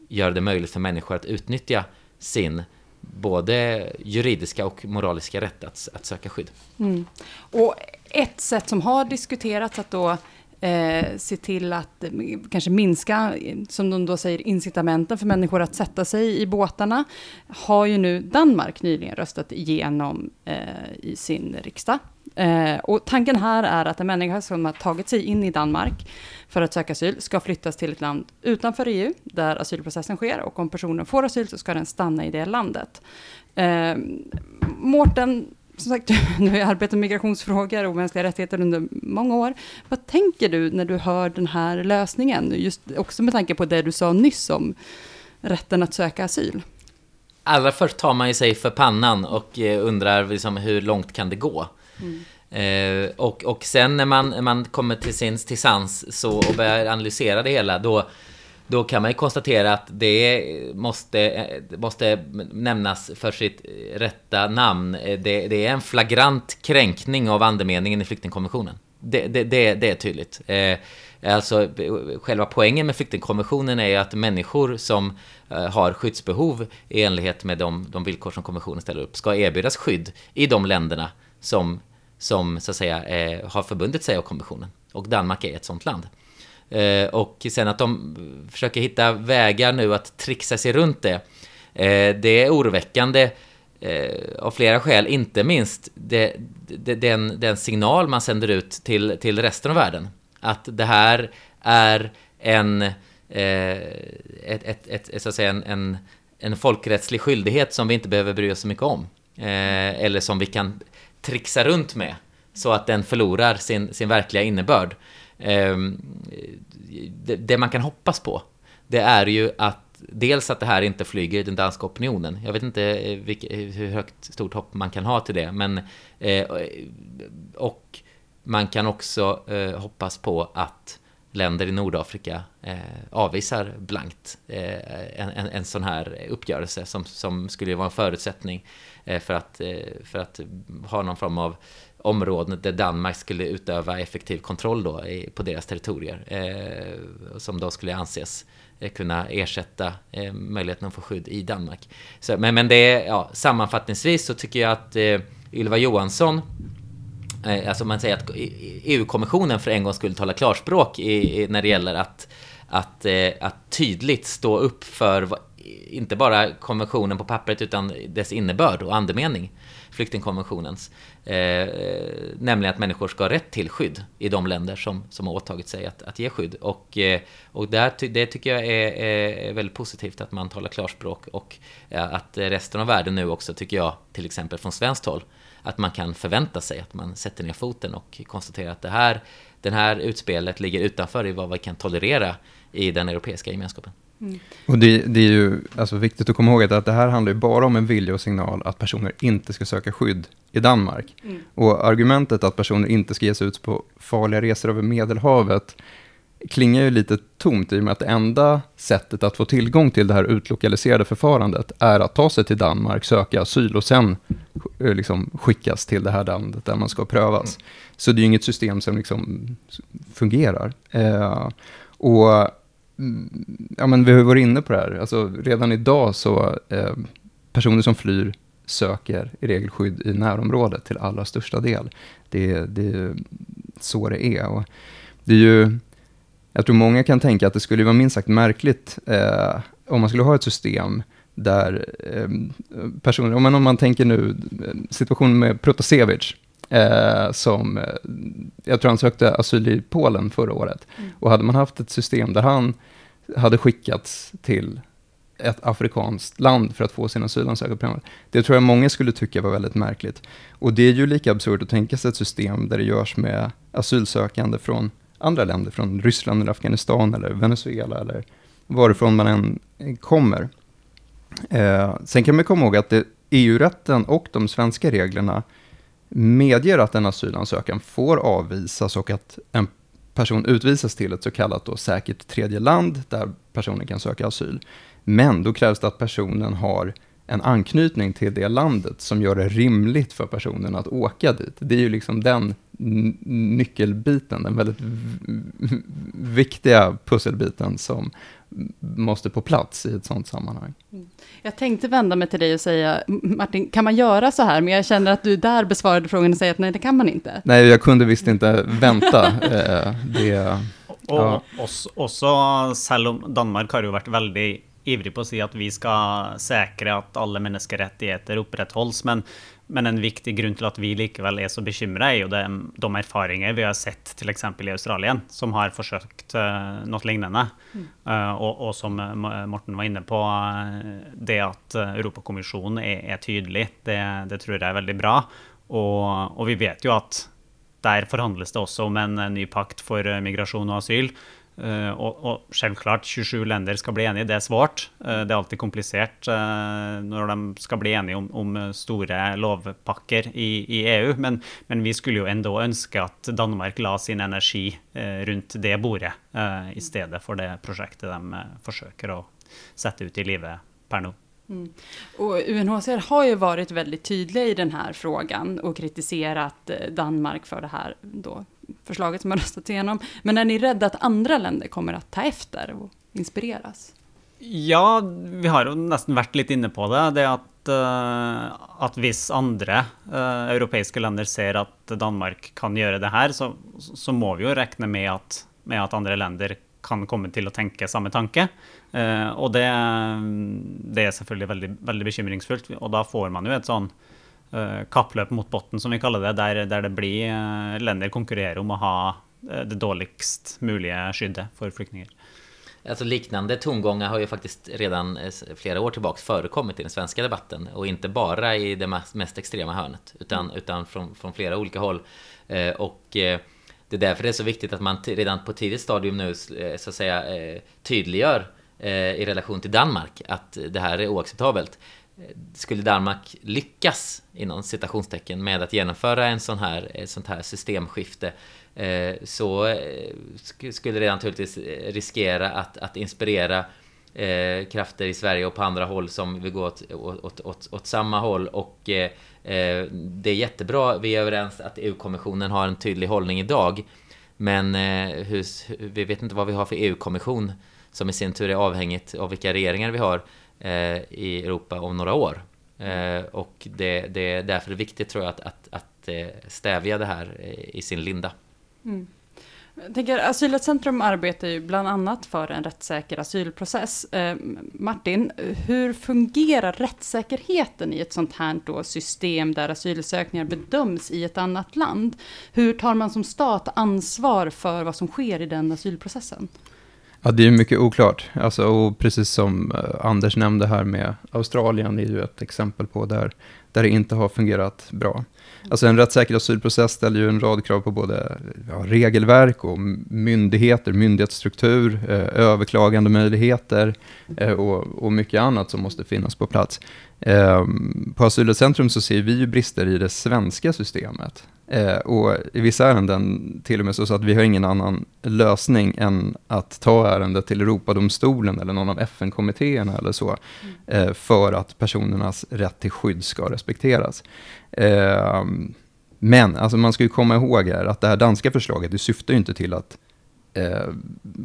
göra det möjligt för människor att utnyttja sin både juridiska och moraliska rätt att, att söka skydd. Mm. Och ett sätt som har diskuterats att då eh, se till att eh, kanske minska, som de då säger, incitamenten för människor att sätta sig i båtarna, har ju nu Danmark nyligen röstat igenom eh, i sin riksdag. Eh, och tanken här är att en människa som har tagit sig in i Danmark för att söka asyl ska flyttas till ett land utanför EU, där asylprocessen sker, och om personen får asyl så ska den stanna i det landet. Eh, Mårten, som sagt, du har arbetat med migrationsfrågor och mänskliga rättigheter under många år. Vad tänker du när du hör den här lösningen? Just också med tanke på det du sa nyss om rätten att söka asyl. Allra först tar man ju sig för pannan och eh, undrar liksom hur långt kan det gå? Mm. Eh, och, och sen när man, när man kommer till, sin, till sans så, och börjar analysera det hela, då, då kan man ju konstatera att det måste, måste nämnas för sitt rätta namn. Det, det är en flagrant kränkning av andemeningen i flyktingkonventionen. Det, det, det, det är tydligt. Eh, alltså, själva poängen med flyktingkonventionen är ju att människor som eh, har skyddsbehov i enlighet med de, de villkor som konventionen ställer upp ska erbjudas skydd i de länderna som, som så att säga eh, har förbundit sig av konventionen. Och Danmark är ett sådant land. Eh, och sen att de försöker hitta vägar nu att trixa sig runt det. Eh, det är oroväckande eh, av flera skäl, inte minst det, det, den, den signal man sänder ut till, till resten av världen. Att det här är en, eh, ett, ett, ett, så att säga en, en, en folkrättslig skyldighet som vi inte behöver bry oss så mycket om. Eh, eller som vi kan trixa runt med så att den förlorar sin, sin verkliga innebörd. Ehm, det, det, man kan hoppas på, det är ju att dels att det här inte flyger i den danska opinionen. Jag vet inte eh, vilka, hur högt, stort hopp man kan ha till det, men eh, och man kan också eh, hoppas på att länder i Nordafrika eh, avvisar blankt eh, en, en, en, sån här uppgörelse som, som skulle vara en förutsättning eh, för, att, eh, för att ha någon form av områden där Danmark skulle utöva effektiv kontroll då på deras territorier. Eh, som då skulle anses eh, kunna ersätta eh, möjligheten att få skydd i Danmark. Så, men, men det är, ja, sammanfattningsvis så tycker jag att eh, Ylva Johansson Eh, alltså man säger att EU-kommissionen för en gång skulle tala klarspråk i, när det gäller att, att, eh, att tydligt stå upp för inte bara konventionen på pappret utan dess innebörd och andemening, flyktingkonventionens. Eh, eh, nämligen att människor ska ha rätt till skydd i de länder som, som har åtagit sig att, att ge skydd. Och, eh, och där, det tycker jag är, är, väldigt positivt att man talar klarspråk och eh, att resten av världen nu också, tycker jag, till exempel från svenskt håll, att man kan förvänta sig att man sätter ner foten och konstaterar att det här, den här utspelet ligger utanför i vad vi kan tolerera i den europeiska gemenskapen. Mm. Och det, det, är ju alltså viktigt att komma ihåg att det här handlar ju bara om en vilja och signal att personer inte ska söka skydd i Danmark. Mm. Och argumentet att personer inte ska ge sig ut på farliga resor över Medelhavet klingar ju lite tomt i och med att det enda sättet att få tillgång till det här utlokaliserade förfarandet är att ta sig till Danmark, söka asyl och sen eh, liksom skickas till det här landet där man ska prövas. Så det är ju inget system som liksom fungerar. Eh, och mm, ja, men vi har varit inne på det här, alltså, redan idag så eh, personer som flyr söker i regel skydd i närområdet till allra största del. Det, det är så det är. Och det är ju, jag tror många kan tänka att det skulle vara minst sagt märkligt eh, om man skulle ha ett system där eh, personer, om man, om man tänker nu eh, situationen med Protasevich, eh, som, eh, jag tror han sökte asyl i Polen förra året, mm. och hade man haft ett system där han hade skickats till ett afrikanskt land för att få sin asylansökan prövad. Det tror jag många skulle tycka var väldigt märkligt. Och det är ju lika absurt att tänka sig ett system där det görs med asylsökande från andra länder, från Ryssland eller Afghanistan eller Venezuela eller varifrån man än kommer. Eh, sen kan man komma ihåg att EU-rätten och de svenska reglerna medger att en asylansökan får avvisas och att en person utvisas till ett så kallat då säkert tredje land där personen kan söka asyl. Men då krävs det att personen har en anknytning till det landet som gör det rimligt för personen att åka dit. Det är ju liksom den nyckelbiten, den väldigt viktiga pusselbiten som måste på plats i ett sådant sammanhang. Mm. Jag tänkte vända mig till dig och säga, Martin, kan man göra så här? Men jag känner att du där besvarade frågan och säger att nej, det kan man inte. Nej, jag kunde visst inte vänta. Eh, det, ja. Och också, selv om Danmark har ju varit väldigt ivrig på att säga att vi ska säkra att alla människorättigheter upprätthålls, men men en viktig grund till att vi likväl är så bekymrade är ju de, de erfarenheter vi har sett till exempel i Australien, som har försökt uh, något liknande. Mm. Uh, och, och, som uh, Morten var inne på, uh, det att Europakommissionen är, är tydlig, det, det, tror jag är väldigt bra. Och, och vi vet ju att där förhandlas det också om en, en ny pakt för migration och asyl. Eh, uh, och, och, självklart, 27 länder ska bli eniga, det är svårt. Uh, det är alltid komplicerat uh, när de ska bli eniga om, om stora lovpacker i, i, EU. Men, men, vi skulle ju ändå önska att Danmark la sin energi runt det bordet istället för det projektet de försöker att sätta ut i livet per nu. Mm. Och UNHCR har ju varit väldigt tydliga i den här frågan och kritiserat eh, Danmark för det här då förslaget som har röstats igenom. Men är ni rädda att andra länder kommer att ta efter och inspireras? Ja, vi har ju nästan varit lite inne på det. Det att, uh, att hvis andra uh, europeiska länder ser att Danmark kan göra det här så, så må vi ju räkna med att, med att andra länder kan komma till att tänka samma tanke. Uh, och det, det är självklart väldigt, väldigt bekymringsfullt. Och då får man ju ett sånt uh, kappløp mot botten, som vi kaller det, der, der det blir uh, länder konkurrerar om att ha det dåligst möjliga skyddet för flyktingar. Alltså liknande tongångar har ju faktiskt redan flera år tillbaka förekommit i den svenska debatten och inte bara i det mest extrema hörnet utan, mm. utan från, från flera olika håll. Och det är därför det är så viktigt att man redan på tidigt stadium nu så att säga tydliggör Eh, i relation till Danmark att det här är oacceptabelt. Eh, skulle Danmark lyckas inom citationstecken med att genomföra en sån här, ett sånt här systemskifte så skulle det naturligtvis riskera att, att inspirera eh, krafter i Sverige och på andra håll som vill gå åt, åt, åt, åt samma håll. Och det är jättebra, vi är överens att EU-kommissionen har en tydlig hållning idag. Men hur, vi vet inte vad vi har för EU-kommission som i sin tur är avhängigt av vilka regeringar vi har eh, i Europa om några år. Eh, och det, det är därför viktigt tror jag att, att, att eh, stävja det här i sin linda. Mm. Jag tänker, Asylrättscentrum arbetar ju bland annat för en rättssäker asylprocess. Eh, Martin, hur fungerar rättssäkerheten i ett sånt här system där asylsökningar bedöms i ett annat land? Hur tar man som stat ansvar för vad som sker i den asylprocessen? Ja, det är mycket oklart. Alltså, och precis som eh, Anders nämnde här med Australien är ju ett exempel på där, där det inte har fungerat bra. Alltså en rättssäker asylprocess ställer ju en rad krav på både ja, regelverk och myndigheter, myndighetsstruktur, eh, överklagande möjligheter eh, och, och, mycket annat som måste finnas på plats. Eh, på Asylcentrum så ser vi ju brister i det svenska systemet. Eh, och i vissa ärenden till och med så att vi har ingen annan lösning än att ta ärendet till Europadomstolen eller någon av FN-kommittéerna eller så, eh, för att personernas rätt till skydd ska respekteras. Eh, men alltså man ska ju komma ihåg här att det här danska förslaget, det syftar ju inte till att eh,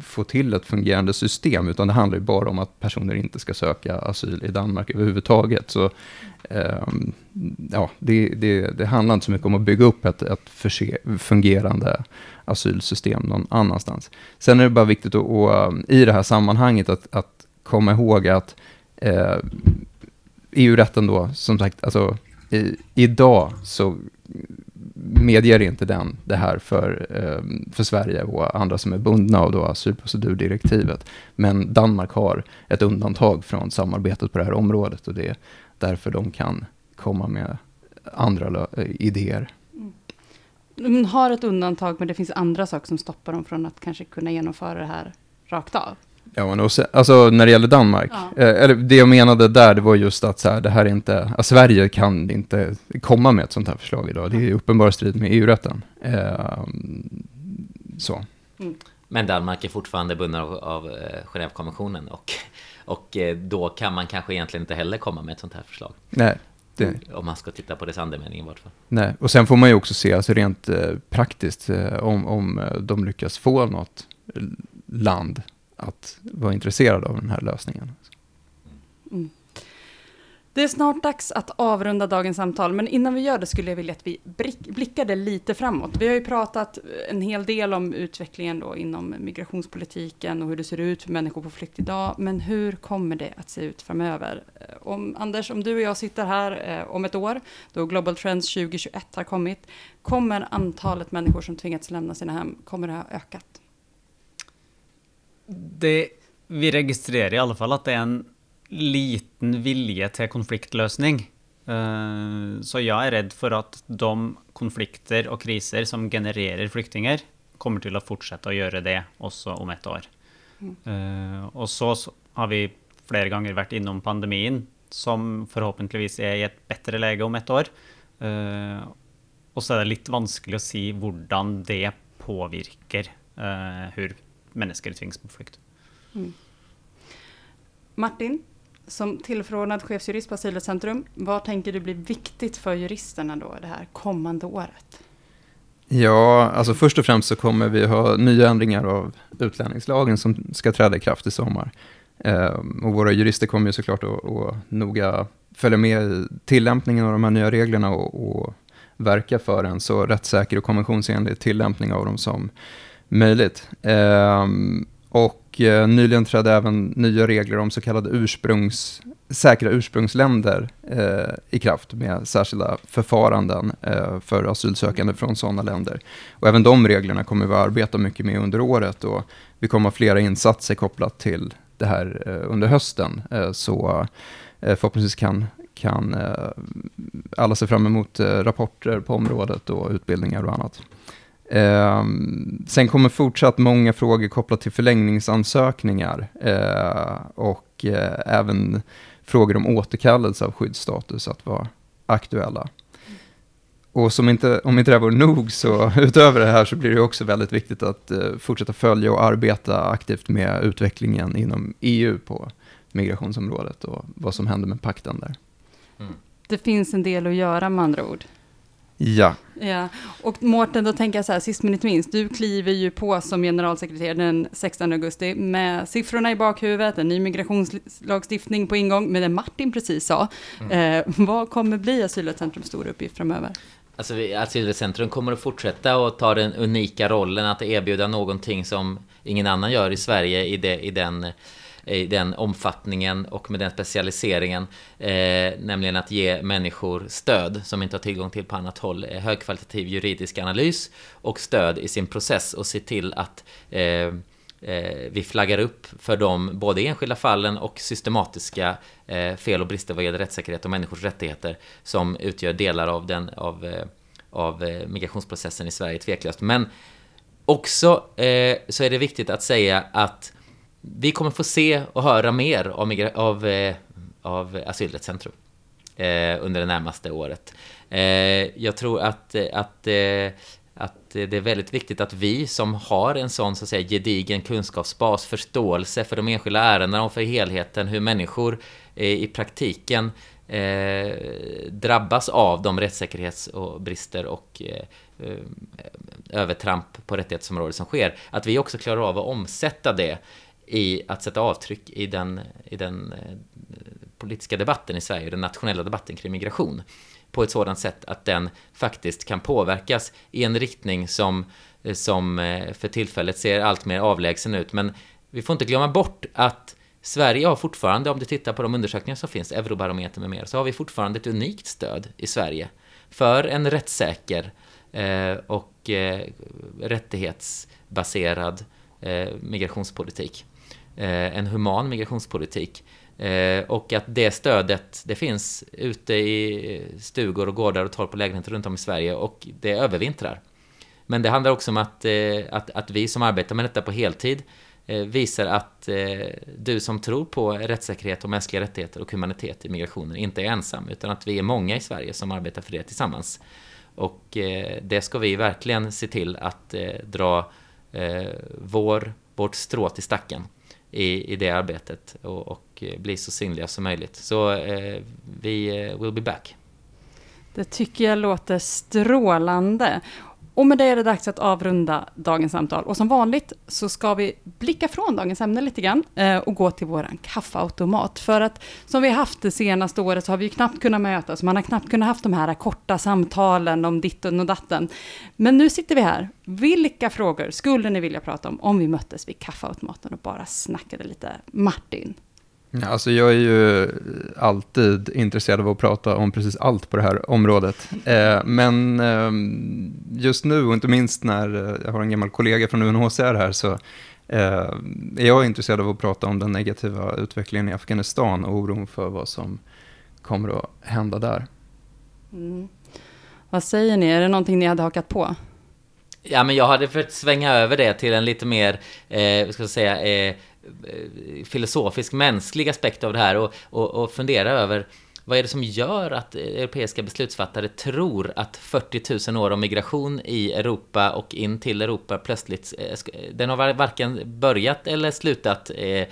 få till ett fungerande system, utan det handlar ju bara om att personer inte ska söka asyl i Danmark överhuvudtaget. Så eh, ja, det, det, det, handlar inte så mycket om att bygga upp ett, ett förse, fungerande asylsystem någon annanstans. Sen är det bara viktigt att, och, i det här sammanhanget att, att komma ihåg att eh, EU-rätten då, som sagt, alltså i, idag så medger inte den det här för, eh, för Sverige och andra som är bundna av då asylprocedurdirektivet. Men Danmark har ett undantag från samarbetet på det här området och det är därför de kan komma med andra eh, idéer. Mm. De har ett undantag, men det finns andra saker som stoppar dem från att kanske kunna genomföra det här rakt av. Ja, men också, alltså när det gäller Danmark, ja. eh, eller det jag menade där, det var just att så här, det här är inte, alltså, Sverige kan inte komma med ett sånt här förslag idag. Det är uppenbar strid med EU-rätten. Eh, så. Mm. Men Danmark är fortfarande bunden av, av eh, Genèvekonventionen och, och eh, då kan man kanske egentligen inte heller komma med ett sånt här förslag. Nej. Det. Om man ska titta på dess andemening i vart fall. Nej, och sen får man ju också se, alltså rent eh, praktiskt, eh, om, om de lyckas få något land att vara intresserad av den här lösningen. Mm. Det är snart dags att avrunda dagens samtal, men innan vi gör det skulle jag vilja att vi blickade lite framåt. Vi har ju pratat en hel del om utvecklingen då inom migrationspolitiken och hur det ser ut för människor på flykt idag, men hur kommer det att se ut framöver? Eh, om, Anders, om du och jag sitter här eh, om ett år, då Global Trends 2021 har kommit, kommer antalet människor som tvingats lämna sina hem, kommer det ha ökat? Det, vi registrerer i alle fall at det er en liten vilje til konfliktløsning. Uh, så jeg er redd for at de konflikter og kriser som genererer flyktninger, kommer til å fortsette å gjøre det også om et år. Uh, og så har vi flere ganger vært innom pandemien, som forhåpentligvis er i et bedre lege om et år. Uh, og så er det litt vanskelig å si hvordan det påvirker uh, hur människor tvingas på flykt. Mm. Martin, som tillförordnad chefsjurist på Asylcentrum, vad tänker du blir viktigt för juristerna då det här kommande året? Ja, alltså först och främst så kommer vi ha nya ändringar av utlänningslagen som ska träda i kraft i sommar. Eh, och våra jurister kommer ju såklart att, att noga följa med i tillämpningen av de här nya reglerna och, och verka för en så rättssäker och konventionsenlig tillämpning av dem som möjligt. Ehm, och eh, nyligen trädde även nya regler om så kallade ursprungs, säkra ursprungsländer eh, i kraft med särskilda förfaranden eh, för asylsökande från sådana länder. Och även de reglerna kommer vi att arbeta mycket med under året och vi kommer ha flera insatser kopplat till det här eh, under hösten. Eh, så eh, förhoppningsvis kan, kan alla se fram emot rapporter på området och utbildningar och annat. Eh, sen kommer fortsatt många frågor kopplat till förlängningsansökningar eh, och eh, även frågor om återkallelse av skyddsstatus att vara aktuella. Och som inte, om inte det här vore nog så utöver det här så blir det också väldigt viktigt att eh, fortsätta följa och arbeta aktivt med utvecklingen inom EU på migrationsområdet och vad som händer med pakten där. Mm. Det finns en del att göra med andra ord. Ja. ja. Och Mårten, då tänker jag så här, sist men inte minst, du kliver ju på som generalsekreterare den 16 augusti med siffrorna i bakhuvudet, en ny migrationslagstiftning på ingång, med det Martin precis sa. Mm. Eh, vad kommer bli Asylrättscentrums stora uppgift framöver? Alltså, Asylrättscentrum kommer att fortsätta att ta den unika rollen att erbjuda någonting som ingen annan gör i Sverige i, det, i den i den omfattningen och med den specialiseringen. Eh, nämligen att ge människor stöd som inte har tillgång till på annat håll. Eh, högkvalitativ juridisk analys och stöd i sin process och se till att eh, eh vi flaggar upp för de både enskilda fallen och systematiska eh, fel och brister vad gäller rättssäkerhet och människors rättigheter som utgör delar av, den, av, eh, av migrationsprocessen i Sverige tveklöst. Men också så är det viktigt att säga att vi kommer få se och höra mer av, av, eh, av Asylrättscentrum. eh, under det närmaste året. Eh, jag tror att, eh, att eh, att det är väldigt viktigt att vi som har en sån så att säga gedigen kunskapsbas, förståelse för de enskilda ärendena och för helheten, hur människor i praktiken eh, drabbas av de rättssäkerhetsbrister och eh, övertramp på rättighetsområdet som sker, att vi också klarar av att omsätta det i att sätta avtryck i den, i den eh, politiska debatten i Sverige, den nationella debatten kring migration på ett sådant sätt att den faktiskt kan påverkas i en riktning som, eh, som eh, för tillfället ser allt mer avlägsen ut. Men vi får inte glömma bort att Sverige har fortfarande, om du tittar på de undersökningar som finns, Eurobarometer med mer, så har vi fortfarande ett unikt stöd i Sverige för en rättssäker och rättighetsbaserad migrationspolitik. Eh, en human migrationspolitik. Eh, och att det stödet, det finns ute i stugor och gårdar och torp och lägenheter runt om i Sverige och det övervintrar. Men det handlar också om att, eh, att, att vi som arbetar med detta på heltid visar att du som tror på rättssäkerhet och mänskliga rättigheter och humanitet i migrationen inte är ensam, utan att vi är många i Sverige som arbetar för det tillsammans. Och det ska vi verkligen se till att dra vår, vårt strå till stacken i, i det arbetet och, och eh, bli så synliga som möjligt. Så eh, vi eh, will be back. Det tycker jag låter strålande. Och med det är det dags att avrunda dagens samtal. Och som vanligt så ska vi blicka från dagens ämne lite grann eh, och gå till våran kaffeautomat. För att som vi har haft det senaste året så har vi ju knappt kunnat mötas. Man har knappt kunnat haft de här korta samtalen om ditten och datten. Men nu sitter vi här. Vilka frågor skulle ni vilja prata om om vi möttes vid kaffeautomaten och bara snackade lite? Martin? Ja, alltså jag är ju alltid intresserad av att prata om precis allt på det här området. Eh, men eh, just nu, och inte minst när eh, jag har en gammal kollega från UNHCR här, så eh, är jag intresserad av att prata om den negativa utvecklingen i Afghanistan och oron för vad som kommer att hända där. Mm. Vad säger ni, är det någonting ni hade hakat på? Ja, men jag hade försökt svänga över det till en lite mer, eh, ska jag säga, Eh, filosofisk, mänsklig aspekt av det här och, och, och fundera över vad är det som gör att europeiska beslutsfattare tror att 40 000 år av migration i Europa och in till Europa plötsligt, eh, den har varken börjat eller slutat eh,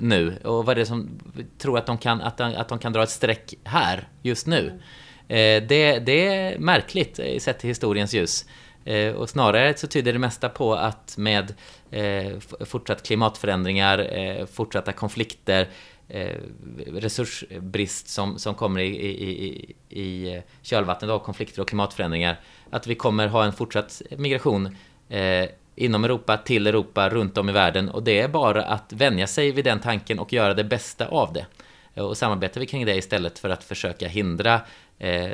nu. Och vad är det som tror att de kan, att de, att de kan dra ett streck här, just nu? Eh, det, det är märkligt sett till historiens ljus. Eh, och snarare så tyder det mesta på att med eh, fortsatt klimatförändringar, eh, fortsatta konflikter, eh, resursbrist som, som kommer i, i, i eh, kölvattnet av konflikter och klimatförändringar, att vi kommer ha en fortsatt migration eh, inom Europa, till Europa, runt om i världen och det är bara att vänja sig vid den tanken och göra det bästa av det. Och samarbetar vi kring det istället för att försöka hindra eh,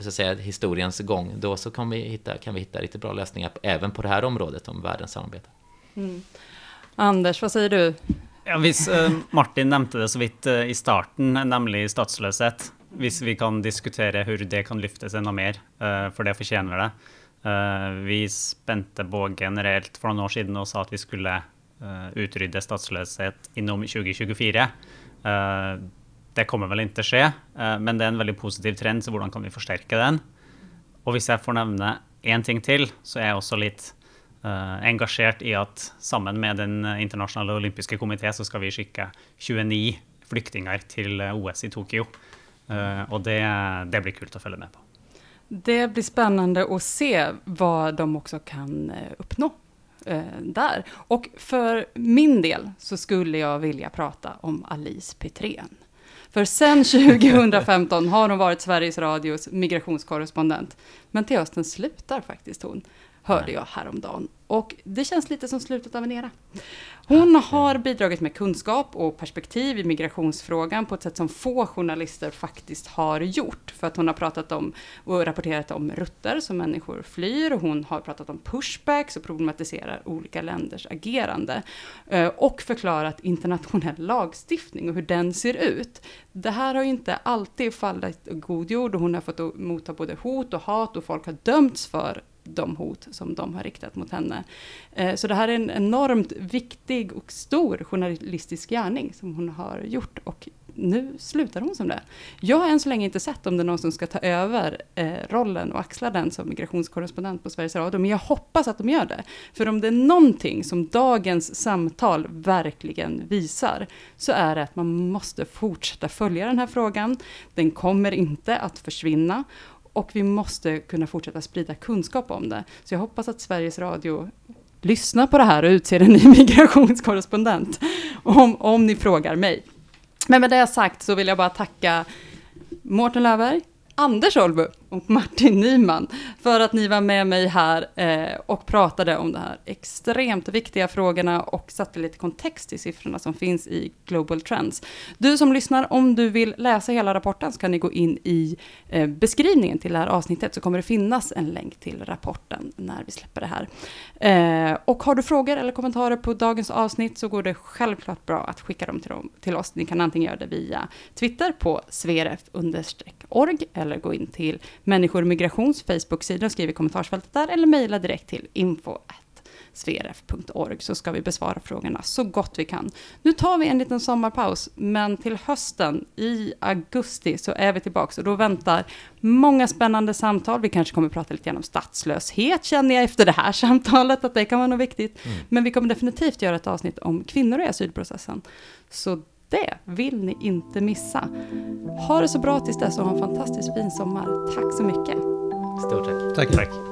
så att säga, historiens gång, då så kan vi, hitta, kan vi hitta riktigt bra lösningar även på det här området om världens samarbete. Mm. Anders, vad säger du? Ja, hvis, uh, Martin nämnde det så vidt uh, i starten, nemlig statsløshet. Hvis vi kan diskutere hur det kan lyftes enda mer, uh, for det fortjener det. vi spente bågen reelt for noen år siden og sa at vi skulle utrydde statsløshet inom 2024. Eh, det kommer väl inte ske, eh, men det är en väldigt positiv trend, så hur kan vi förstärka den? Och om jag får nämna en ting till, så är jag också lite uh, engagerad i att samman med den internationella olympiska kommittén så ska vi skicka 29 flyktingar till OS i Tokyo. Uh, och det, det blir kul att följa med på. Det blir spännande att se vad de också kan uppnå eh, där. Och för min del så skulle jag vilja prata om Alice Petrén. För sen 2015 har hon varit Sveriges Radios migrationskorrespondent. Men till hösten slutar faktiskt hon, hörde jag häromdagen. Och det känns lite som slutet av en era. Hon har bidragit med kunskap och perspektiv i migrationsfrågan på ett sätt som få journalister faktiskt har gjort. För att hon har pratat om och rapporterat om rutter som människor flyr. Hon har pratat om pushbacks och problematiserar olika länders agerande. Eh, och förklarat internationell lagstiftning och hur den ser ut. Det här har ju inte alltid fallit god jord och hon har fått motta både hot och hat och folk har dömts för de hot som de har riktat mot henne. Eh, så det här är en enormt viktig och stor journalistisk gärning som hon har gjort och nu slutar hon som det. Jag har än så länge inte sett om det är någon som ska ta över eh, rollen och axla den som migrationskorrespondent på Sveriges Radio, men jag hoppas att de gör det. För om det är någonting som dagens samtal verkligen visar, så är det att man måste fortsätta följa den här frågan. Den kommer inte att försvinna och vi måste kunna fortsätta sprida kunskap om det. Så jag hoppas att Sveriges Radio lyssnar på det här och utser en ny migrationskorrespondent, om, om ni frågar mig. Men med det sagt så vill jag bara tacka Mårten Löfberg, Anders Olbu och Martin Nyman för att ni var med mig här eh, och pratade om de här extremt viktiga frågorna och satte lite kontext i siffrorna som finns i Global Trends. Du som lyssnar, om du vill läsa hela rapporten så kan ni gå in i eh, beskrivningen till det här avsnittet så kommer det finnas en länk till rapporten när vi släpper det här. Eh, och har du frågor eller kommentarer på dagens avsnitt så går det självklart bra att skicka dem till, dem, till oss. Ni kan antingen göra det via Twitter på sveref-org eller gå in till Människor migrations Facebook-sida och skriv i kommentarsfältet där eller mejla direkt till info sverf.org så ska vi besvara frågorna så gott vi kan. Nu tar vi en liten sommarpaus, men till hösten i augusti så är vi tillbaka och då väntar många spännande samtal. Vi kanske kommer prata lite grann om statslöshet känner jag efter det här samtalet att det kan vara något viktigt. Mm. Men vi kommer definitivt göra ett avsnitt om kvinnor i asylprocessen. Så det vill ni inte missa. Ha det så bra tills dess och ha en fantastiskt fin sommar. Tack så mycket. Stort tack. Tack. tack.